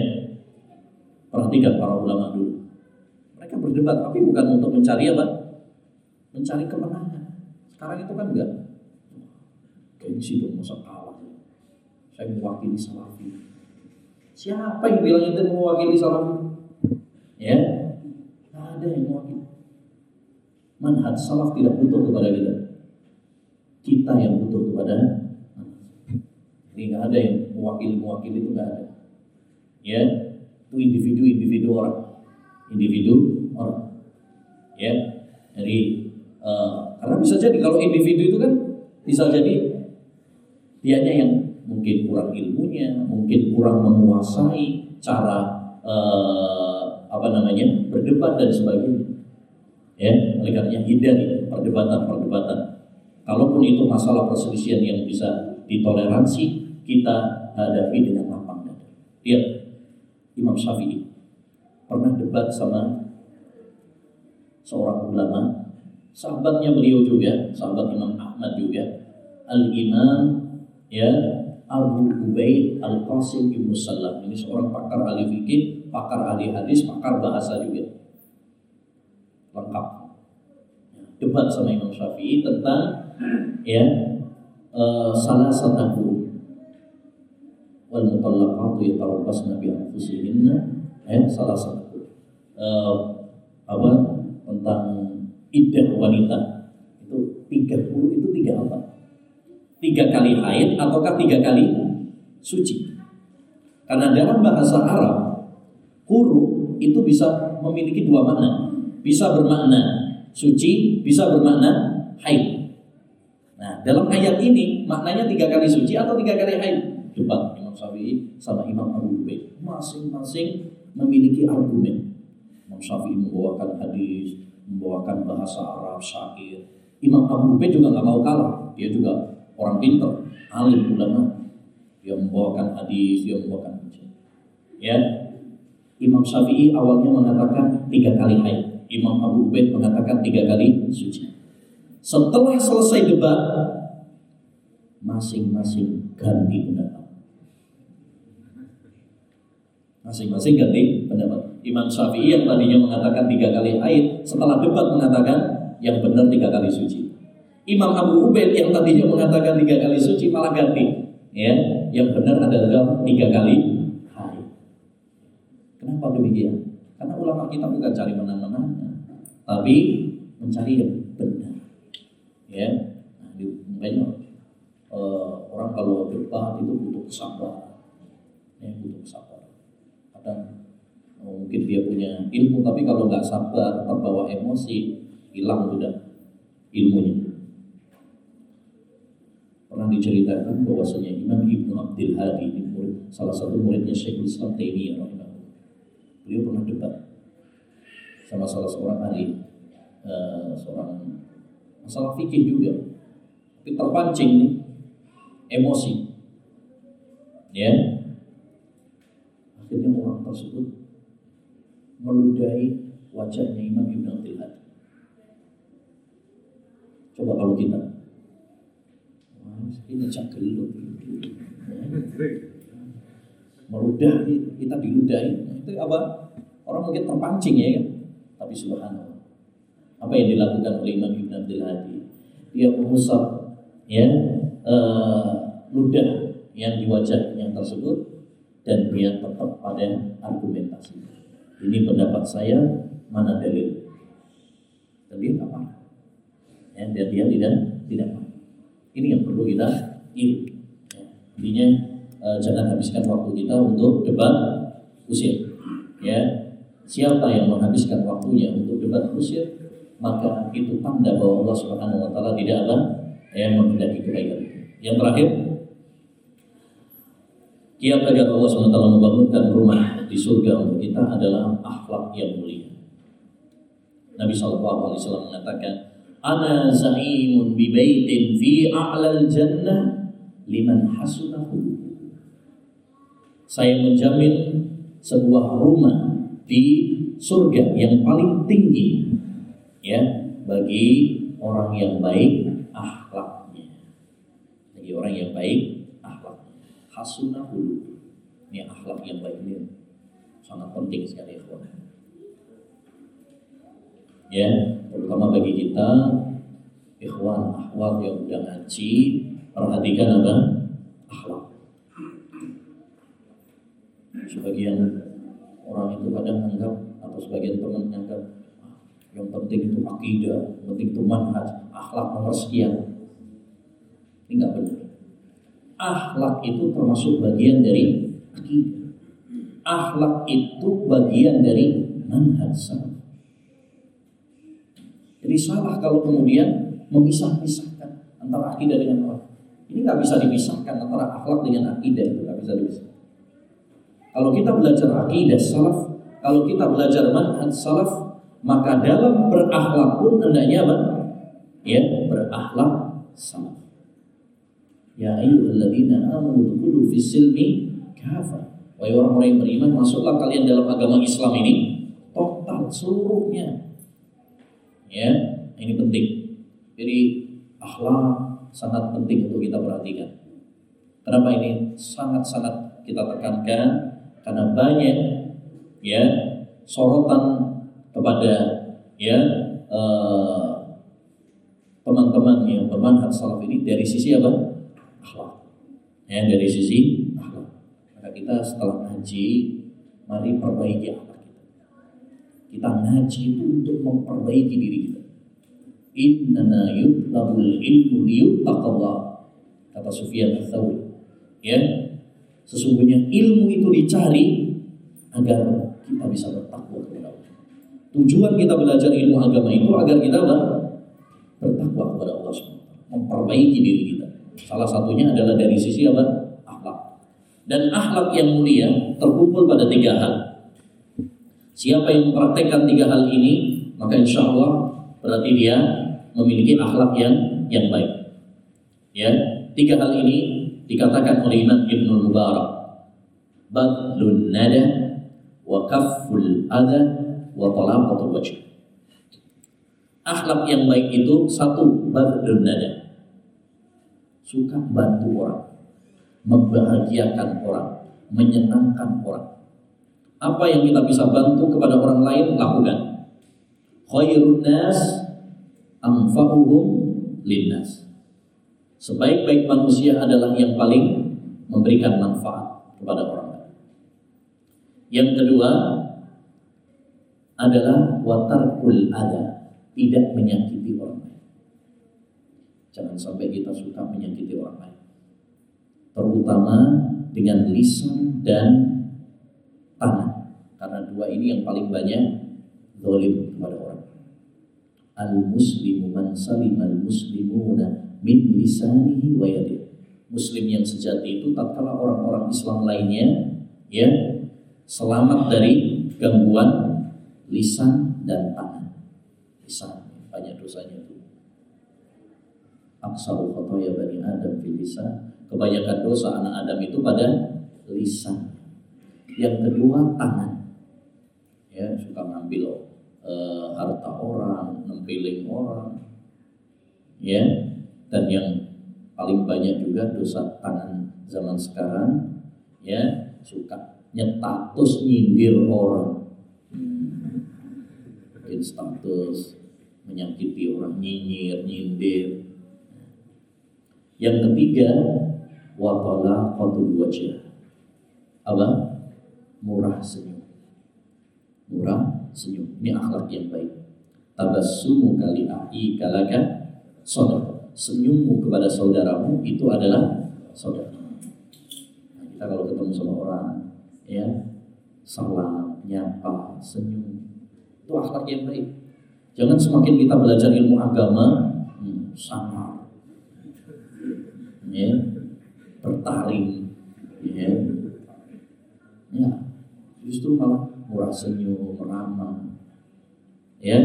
perhatikan para ulama dulu. Mereka berdebat, tapi bukan untuk mencari apa? Mencari kemenangan. Sekarang itu kan enggak. Gengsi dong, masa kalah. Saya mewakili salafi. Siapa yang bilang itu mewakili salafi? Ya, ada yang mewakili. Manhaj salaf tidak butuh kepada kita. Kita yang butuh kepada Ini nggak ada yang mewakili-mewakili itu nggak ada. Ya, itu individu-individu orang, individu orang. Ya, jadi uh, karena bisa jadi kalau individu itu kan bisa jadi dianya yang mungkin kurang ilmunya, mungkin kurang menguasai cara uh, apa namanya berdebat dan sebagainya. Ya, oleh karenanya hindari perdebatan-perdebatan. Kalaupun itu masalah perselisihan yang bisa ditoleransi, kita hadapi dengan lapang dada. Lihat Imam Syafi'i pernah debat sama seorang ulama, sahabatnya beliau juga, sahabat Imam Ahmad juga, Al-Imam ya Abu Ubaid Al-Qasim Ibn Salam. Ini seorang pakar ahli fikih pakar ahli hadis, pakar bahasa juga. Lengkap. Debat sama Imam Syafi'i tentang ya uh, salah satu wal mutallaqatu yatarabbasna bi anfusihinna ya salah satu uh, apa tentang iddah wanita itu tiga puluh itu tiga apa? Tiga kali haid ataukah tiga kali suci? Karena dalam bahasa Arab Huruf itu bisa memiliki dua makna. Bisa bermakna suci, bisa bermakna haid. Nah, dalam ayat ini maknanya tiga kali suci atau tiga kali haid? Debat Imam Syafi'i sama Imam Abu Ubaid. Masing-masing memiliki argumen. Imam Syafi'i membawakan hadis, membawakan bahasa Arab, syair. Imam Abu Ubaid juga nggak mau kalah. Dia juga orang pintar, alim ulama. Dia membawakan hadis, dia membawakan Ya, Imam Syafi'i awalnya mengatakan tiga kali haid. Imam Abu Ubaid mengatakan tiga kali suci. Setelah selesai debat, masing-masing ganti pendapat. Masing-masing ganti pendapat. Imam Syafi'i yang tadinya mengatakan tiga kali haid, setelah debat mengatakan yang benar tiga kali suci. Imam Abu Ubaid yang tadinya mengatakan tiga kali suci malah ganti, ya, yang benar adalah tiga kali hari. Kenapa demikian? Karena ulama kita bukan cari menang-menang, tapi mencari yang benar. Ya, nah, makanya uh, orang kalau debat itu butuh sabar, ya butuh sabar. Kadang oh, mungkin dia punya ilmu, tapi kalau nggak sabar, terbawa emosi, hilang sudah ilmunya pernah diceritakan bahwasanya Imam Ibnu Abdul Hadi ini murid, salah satu muridnya Syekhul Islam Taimiyah Beliau pernah debat sama salah seorang ahli uh, seorang masalah fikih juga. Tapi terpancing nih emosi. Ya. Akhirnya orang tersebut meludahi wajahnya Imam Ibn Abdul Hadi. Coba kalau kita ini cagel meludah kita diludahi. Itu apa? Orang mungkin terpancing ya kan? Tapi subhanallah. Apa yang dilakukan oleh Imam Ibn Abdul Hadi? Dia mengusap ya uh, ludah yang di wajah yang tersebut dan dia tetap pada argumentasi. Ini pendapat saya mana dalil? Dan dia marah ya, dan dia tidak tidak marah ini yang perlu kita ilmu. Ya, intinya uh, jangan habiskan waktu kita untuk debat usir. Ya, siapa yang menghabiskan waktunya untuk debat usir, maka itu tanda bahwa Allah Subhanahu Wa Taala tidak apa yang menghendaki kebaikan. Yang terakhir, kiat agar Allah SWT membangunkan rumah di surga untuk kita adalah akhlak yang mulia. Nabi SAW mengatakan, ana za'imun bi baitin fi a'lal jannah liman hasunahu. Saya menjamin sebuah rumah di surga yang paling tinggi ya bagi orang yang baik akhlaknya. Bagi orang yang baik akhlak. Hasunahu. Ini akhlak yang baik ini sangat penting sekali ya ya terutama bagi kita ikhwan akhwat yang udah ngaji perhatikan apa akhlak sebagian orang itu kadang anggap atau sebagian teman anggap ah, yang penting itu akidah, yang penting itu manhaj, akhlak nomor sekian. Ini nggak benar. Akhlak itu termasuk bagian dari akidah. Akhlak itu bagian dari manhaj jadi salah kalau kemudian memisah-misahkan antara akidah dengan akhlak. Ini nggak bisa dipisahkan antara akhlak dengan akidah itu nggak bisa dipisahkan. Kalau kita belajar akidah salaf, kalau kita belajar manhaj salaf, maka dalam berakhlak pun hendaknya apa? Ya, berakhlak salaf. Ya ayyuhalladzina amanu dkhulu fis silmi kafa. Wahai orang-orang yang beriman, masuklah kalian dalam agama Islam ini total seluruhnya Ya, ini penting. Jadi akhlak sangat penting untuk kita perhatikan. Kenapa ini sangat-sangat kita tekankan? Karena banyak ya sorotan kepada ya eh, teman-teman yang bermanhaj salaf ini dari sisi apa? Akhlak. Ya, dari sisi akhlak. Maka kita setelah ngaji, mari perbaiki. Kita ngaji itu untuk memperbaiki diri kita. Innana yutlabul ilmu liyuttaqallah. Kata Sufyan al-Thawri. Ya, sesungguhnya ilmu itu dicari agar kita bisa bertakwa kepada Allah. Tujuan kita belajar ilmu agama itu agar kita bertakwa kepada Allah SWT. Memperbaiki diri kita. Salah satunya adalah dari sisi apa? Akhlak. Dan akhlak yang mulia terkumpul pada tiga hal. Siapa yang mempraktekkan tiga hal ini, maka insya Allah berarti dia memiliki akhlak yang yang baik. Ya, tiga hal ini dikatakan oleh Imam Ibnu Mubarak. Badlun nada wa kafful adha wa talaqatul wajh. Akhlak yang baik itu satu badlun nada. Suka bantu orang, membahagiakan orang, menyenangkan orang. Apa yang kita bisa bantu kepada orang lain lakukan. Khairun nas anfa'uhum linnas. Sebaik-baik manusia adalah yang paling memberikan manfaat kepada orang lain. Yang kedua adalah watarkul ada, tidak menyakiti orang lain. Jangan sampai kita suka menyakiti orang lain. Terutama dengan lisan dan. Karena dua ini yang paling banyak zalim kepada orang. Al-muslimu man salim al-muslimuna min lisanihi wa yadih. Muslim yang sejati itu tatkala orang-orang Islam lainnya ya selamat dari gangguan lisan dan tangan. Lisan banyak dosanya itu. Aksaru khotoya bani Adam fil lisan. Kebanyakan dosa anak Adam itu pada lisan. Yang kedua tangan. Ya, suka ngambil uh, harta orang, nempiling orang. Ya, dan yang paling banyak juga dosa tangan zaman sekarang ya suka nyetatus nyindir orang. Bikin status menyakiti orang nyinyir nyindir. Yang ketiga wabala qatul wajah. Apa? Murah senyum murah senyum. Ini akhlak yang baik. Tabassumu kali ahi kalaka saudara senyummu kepada saudaramu itu adalah saudara nah, kita kalau ketemu sama orang ya salam nyapa senyum itu akhlak yang baik. Jangan semakin kita belajar ilmu agama hmm, sama ya bertaring ya. Ya justru malah murah senyum ramah ya.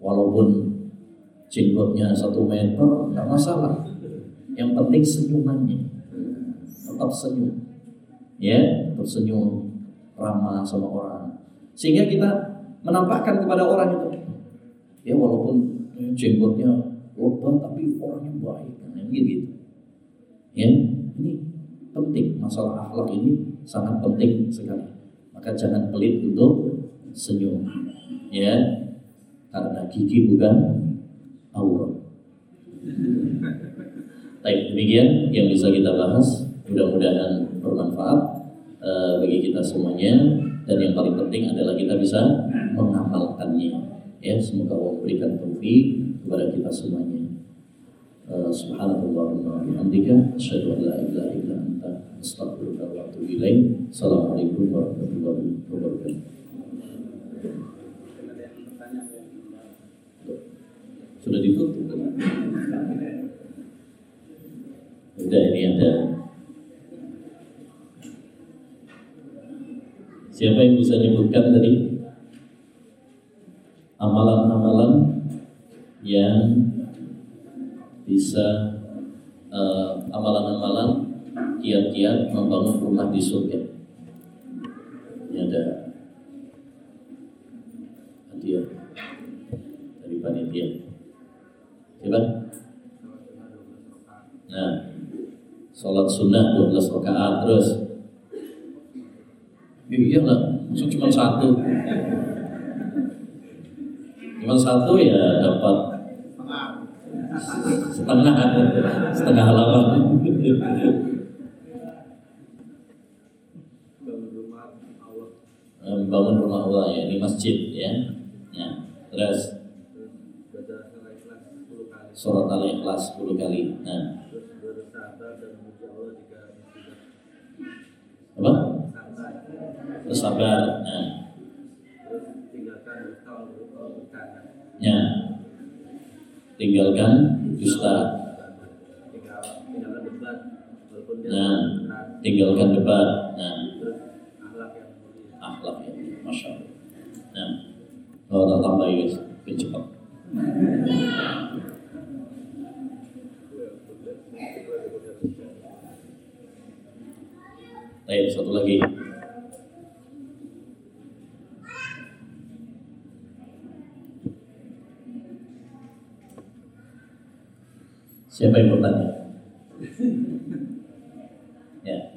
Walaupun jenggotnya satu meter nggak masalah. Yang penting senyumannya. Tetap senyum. Ya tetap senyum ramah sama orang. Sehingga kita menampakkan kepada orang itu. Ya walaupun jenggotnya lebat tapi orangnya baik. Nah, gitu. Ya ini penting. Masalah akhlak ini sangat penting sekali maka jangan pelit untuk senyum ya karena gigi bukan aurat Baik, demikian yang bisa kita bahas. Mudah-mudahan bermanfaat uh, bagi kita semuanya. Dan yang paling penting adalah kita bisa mengamalkannya. Ya, semoga Allah berikan taufik kepada kita semuanya. Uh, Subhanallahumma bihamdika asyhadu an la ilaha illa anta astaghfiruka wa atubu ilaik. Assalamualaikum warahmatullahi wabarakatuh. Sudah ditutup kan? Udah ini ada Siapa yang bisa nyebutkan tadi amalan-amalan yang bisa uh, amalan-amalan kiat-kiat membangun rumah di surga. Ini ada hadiah dari panitia. Coba. Nah, sholat sunnah 12 rakaat terus. Ya, lah, maksud cuma satu. Cuma satu ya dapat setengah setengah halaman. Membangun rumah Allah ya di masjid ya. Ya, terus surat al-ikhlas 10 kali. Nah. Apa? Bersabar. Nah. Ya. Tinggalkan dusta. Nah, tinggalkan debat. Nah, akhlak ya, masya Allah. Nah, kalau tak tambah ya, cepat. Baik, satu lagi. Siapa yang bertanya? ya.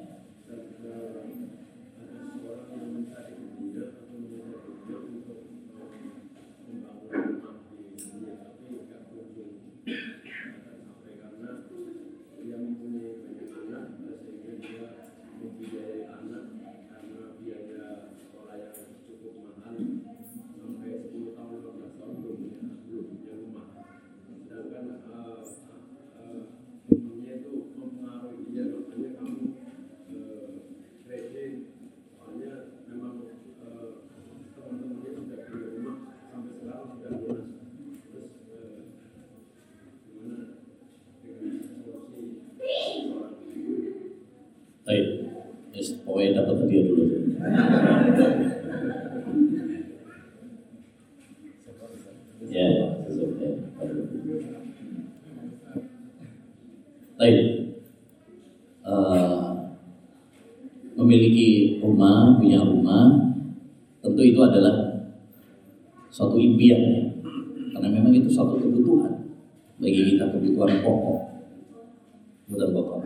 pokoknya dapat hadiah dulu. ya, Baik. Uh, memiliki rumah, tentu itu adalah suatu impian ya. Karena memang itu suatu kebutuhan bagi kita kebutuhan pokok. Kebutuhan pokok.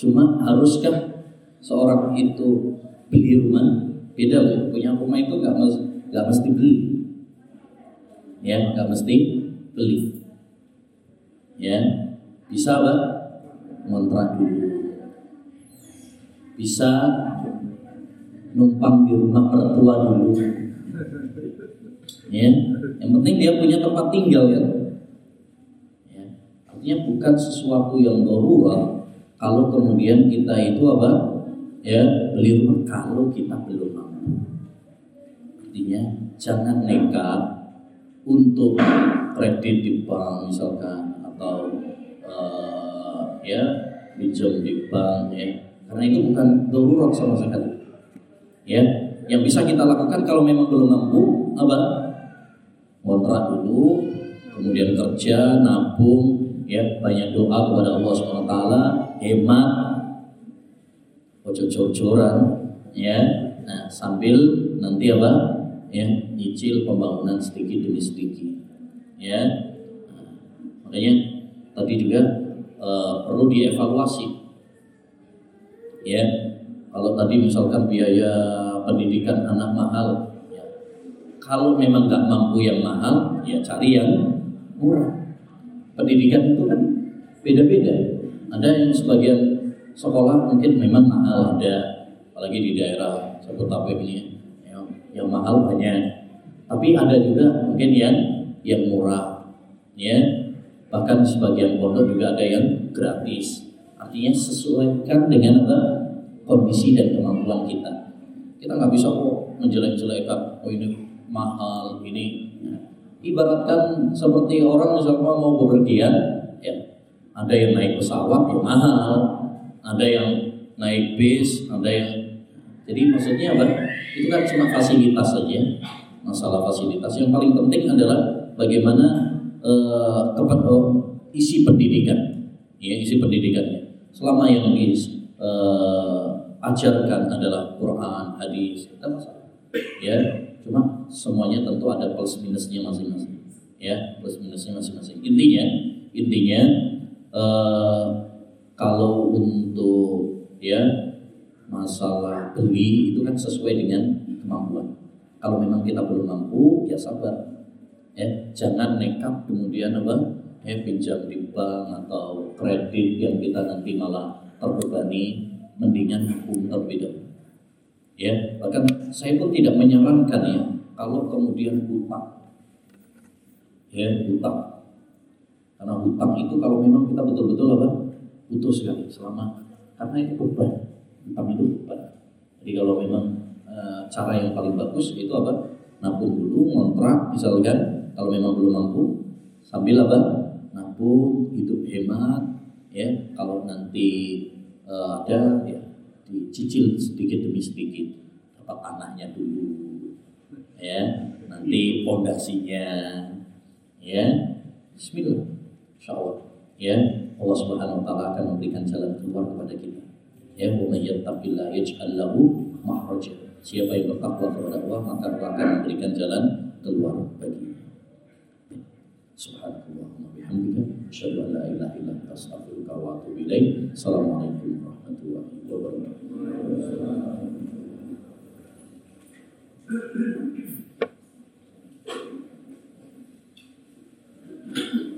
Cuma haruskah seorang itu beli rumah? Beda loh, punya rumah itu gak, mes, mesti beli. Ya, gak mesti beli. Ya, bisa lah ngontrak dulu. Bisa numpang di rumah mertua dulu. Ya, yang penting dia punya tempat tinggal ya. ya. Artinya bukan sesuatu yang darurat kalau kemudian kita itu apa? Ya, beli rumah kalau kita belum mampu. Artinya jangan nekat untuk kredit di bank misalkan atau uh, ya pinjam di bank ya karena itu bukan darurat sama sekali ya yang bisa kita lakukan kalau memang belum mampu apa? Kontrak dulu kemudian kerja nabung ya banyak doa kepada Allah Taala hemat ojo jor-joran ya. Nah sambil nanti apa? Ya nyicil pembangunan sedikit demi sedikit ya. Makanya tadi juga uh, perlu dievaluasi ya kalau tadi misalkan biaya pendidikan anak mahal ya, kalau memang nggak mampu yang mahal ya cari yang murah pendidikan itu kan beda-beda. Ada yang sebagian sekolah mungkin memang mahal ada, apalagi di daerah Jabodetabek ini yang, yang mahal banyak. Tapi ada juga mungkin yang yang murah, ya. Bahkan sebagian pondok juga ada yang gratis. Artinya sesuaikan dengan apa kondisi dan kemampuan kita. Kita nggak bisa kok menjelek-jelekan, oh ini mahal, ini ibaratkan seperti orang misalnya mau bepergian, ya ada yang naik pesawat ya mahal, ada yang naik bis, ada yang jadi maksudnya apa? Itu kan cuma fasilitas saja, masalah fasilitas. Yang paling penting adalah bagaimana uh, isi pendidikan, ya isi pendidikannya. Selama yang diajarkan uh, adalah Quran, hadis, itu masalah. Ya, Cuma semuanya tentu ada plus minusnya masing-masing. Ya, plus minusnya masing-masing. Intinya, intinya eh, kalau untuk ya masalah beli itu kan sesuai dengan kemampuan. Kalau memang kita belum mampu, ya sabar. Ya, jangan nekat kemudian apa? Ya, pinjam di bank atau kredit yang kita nanti malah terbebani, mendingan hukum terlebih dahulu. Ya, bahkan saya pun tidak menyarankan ya kalau kemudian hutang. Ya, hutang. Karena hutang itu kalau memang kita betul-betul apa? butuh sekali selama karena itu beban. Hutang itu beban. Jadi kalau memang e, cara yang paling bagus itu apa? Nabung dulu, ngontrak misalkan kalau memang belum mampu sambil apa? Nabung, hidup hemat, ya. Kalau nanti e, ada ya dicicil sedikit demi sedikit dapat tanahnya dulu ya nanti pondasinya ya. Bismillah Insya Allah ya. Allah Subhanahu Wa Taala akan memberikan jalan keluar kepada kita ya. Wa may yattaqillah yaj'al lahu siapa yang bertakwa kepada Allah maka Allah akan memberikan jalan keluar bagi Subhanallah bihamdika asyhadu an la ilaha illa anta astaghfiruka wa. Assalamualaikum Thank you.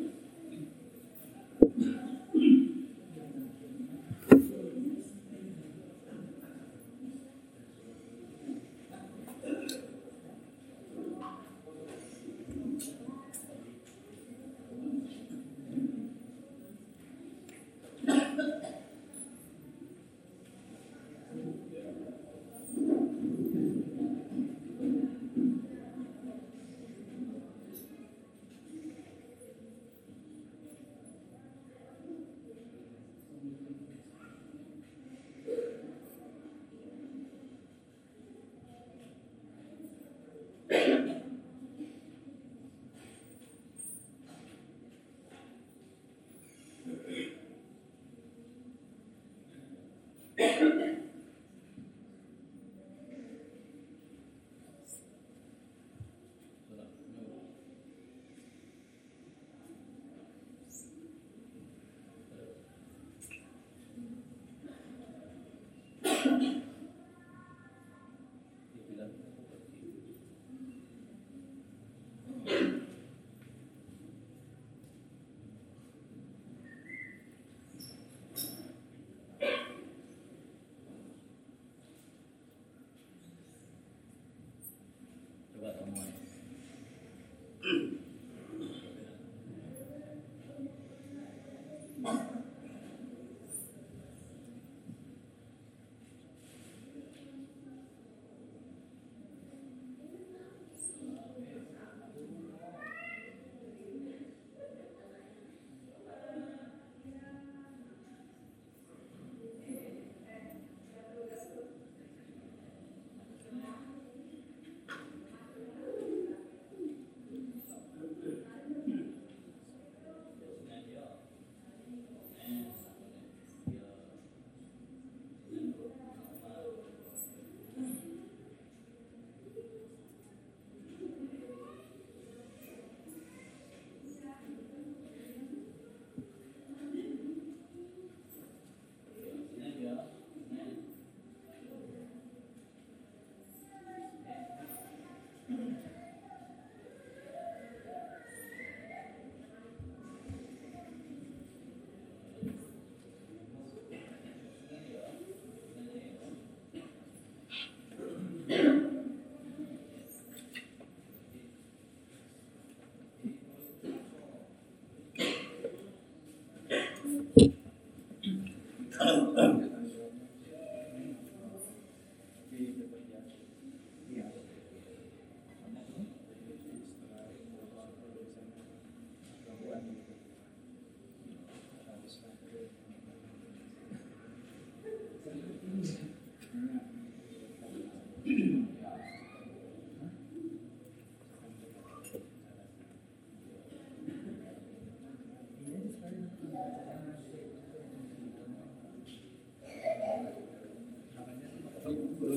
Mm-hmm.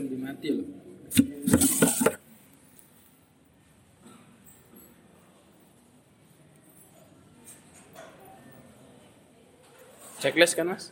belum dimati loh. Checklist kan mas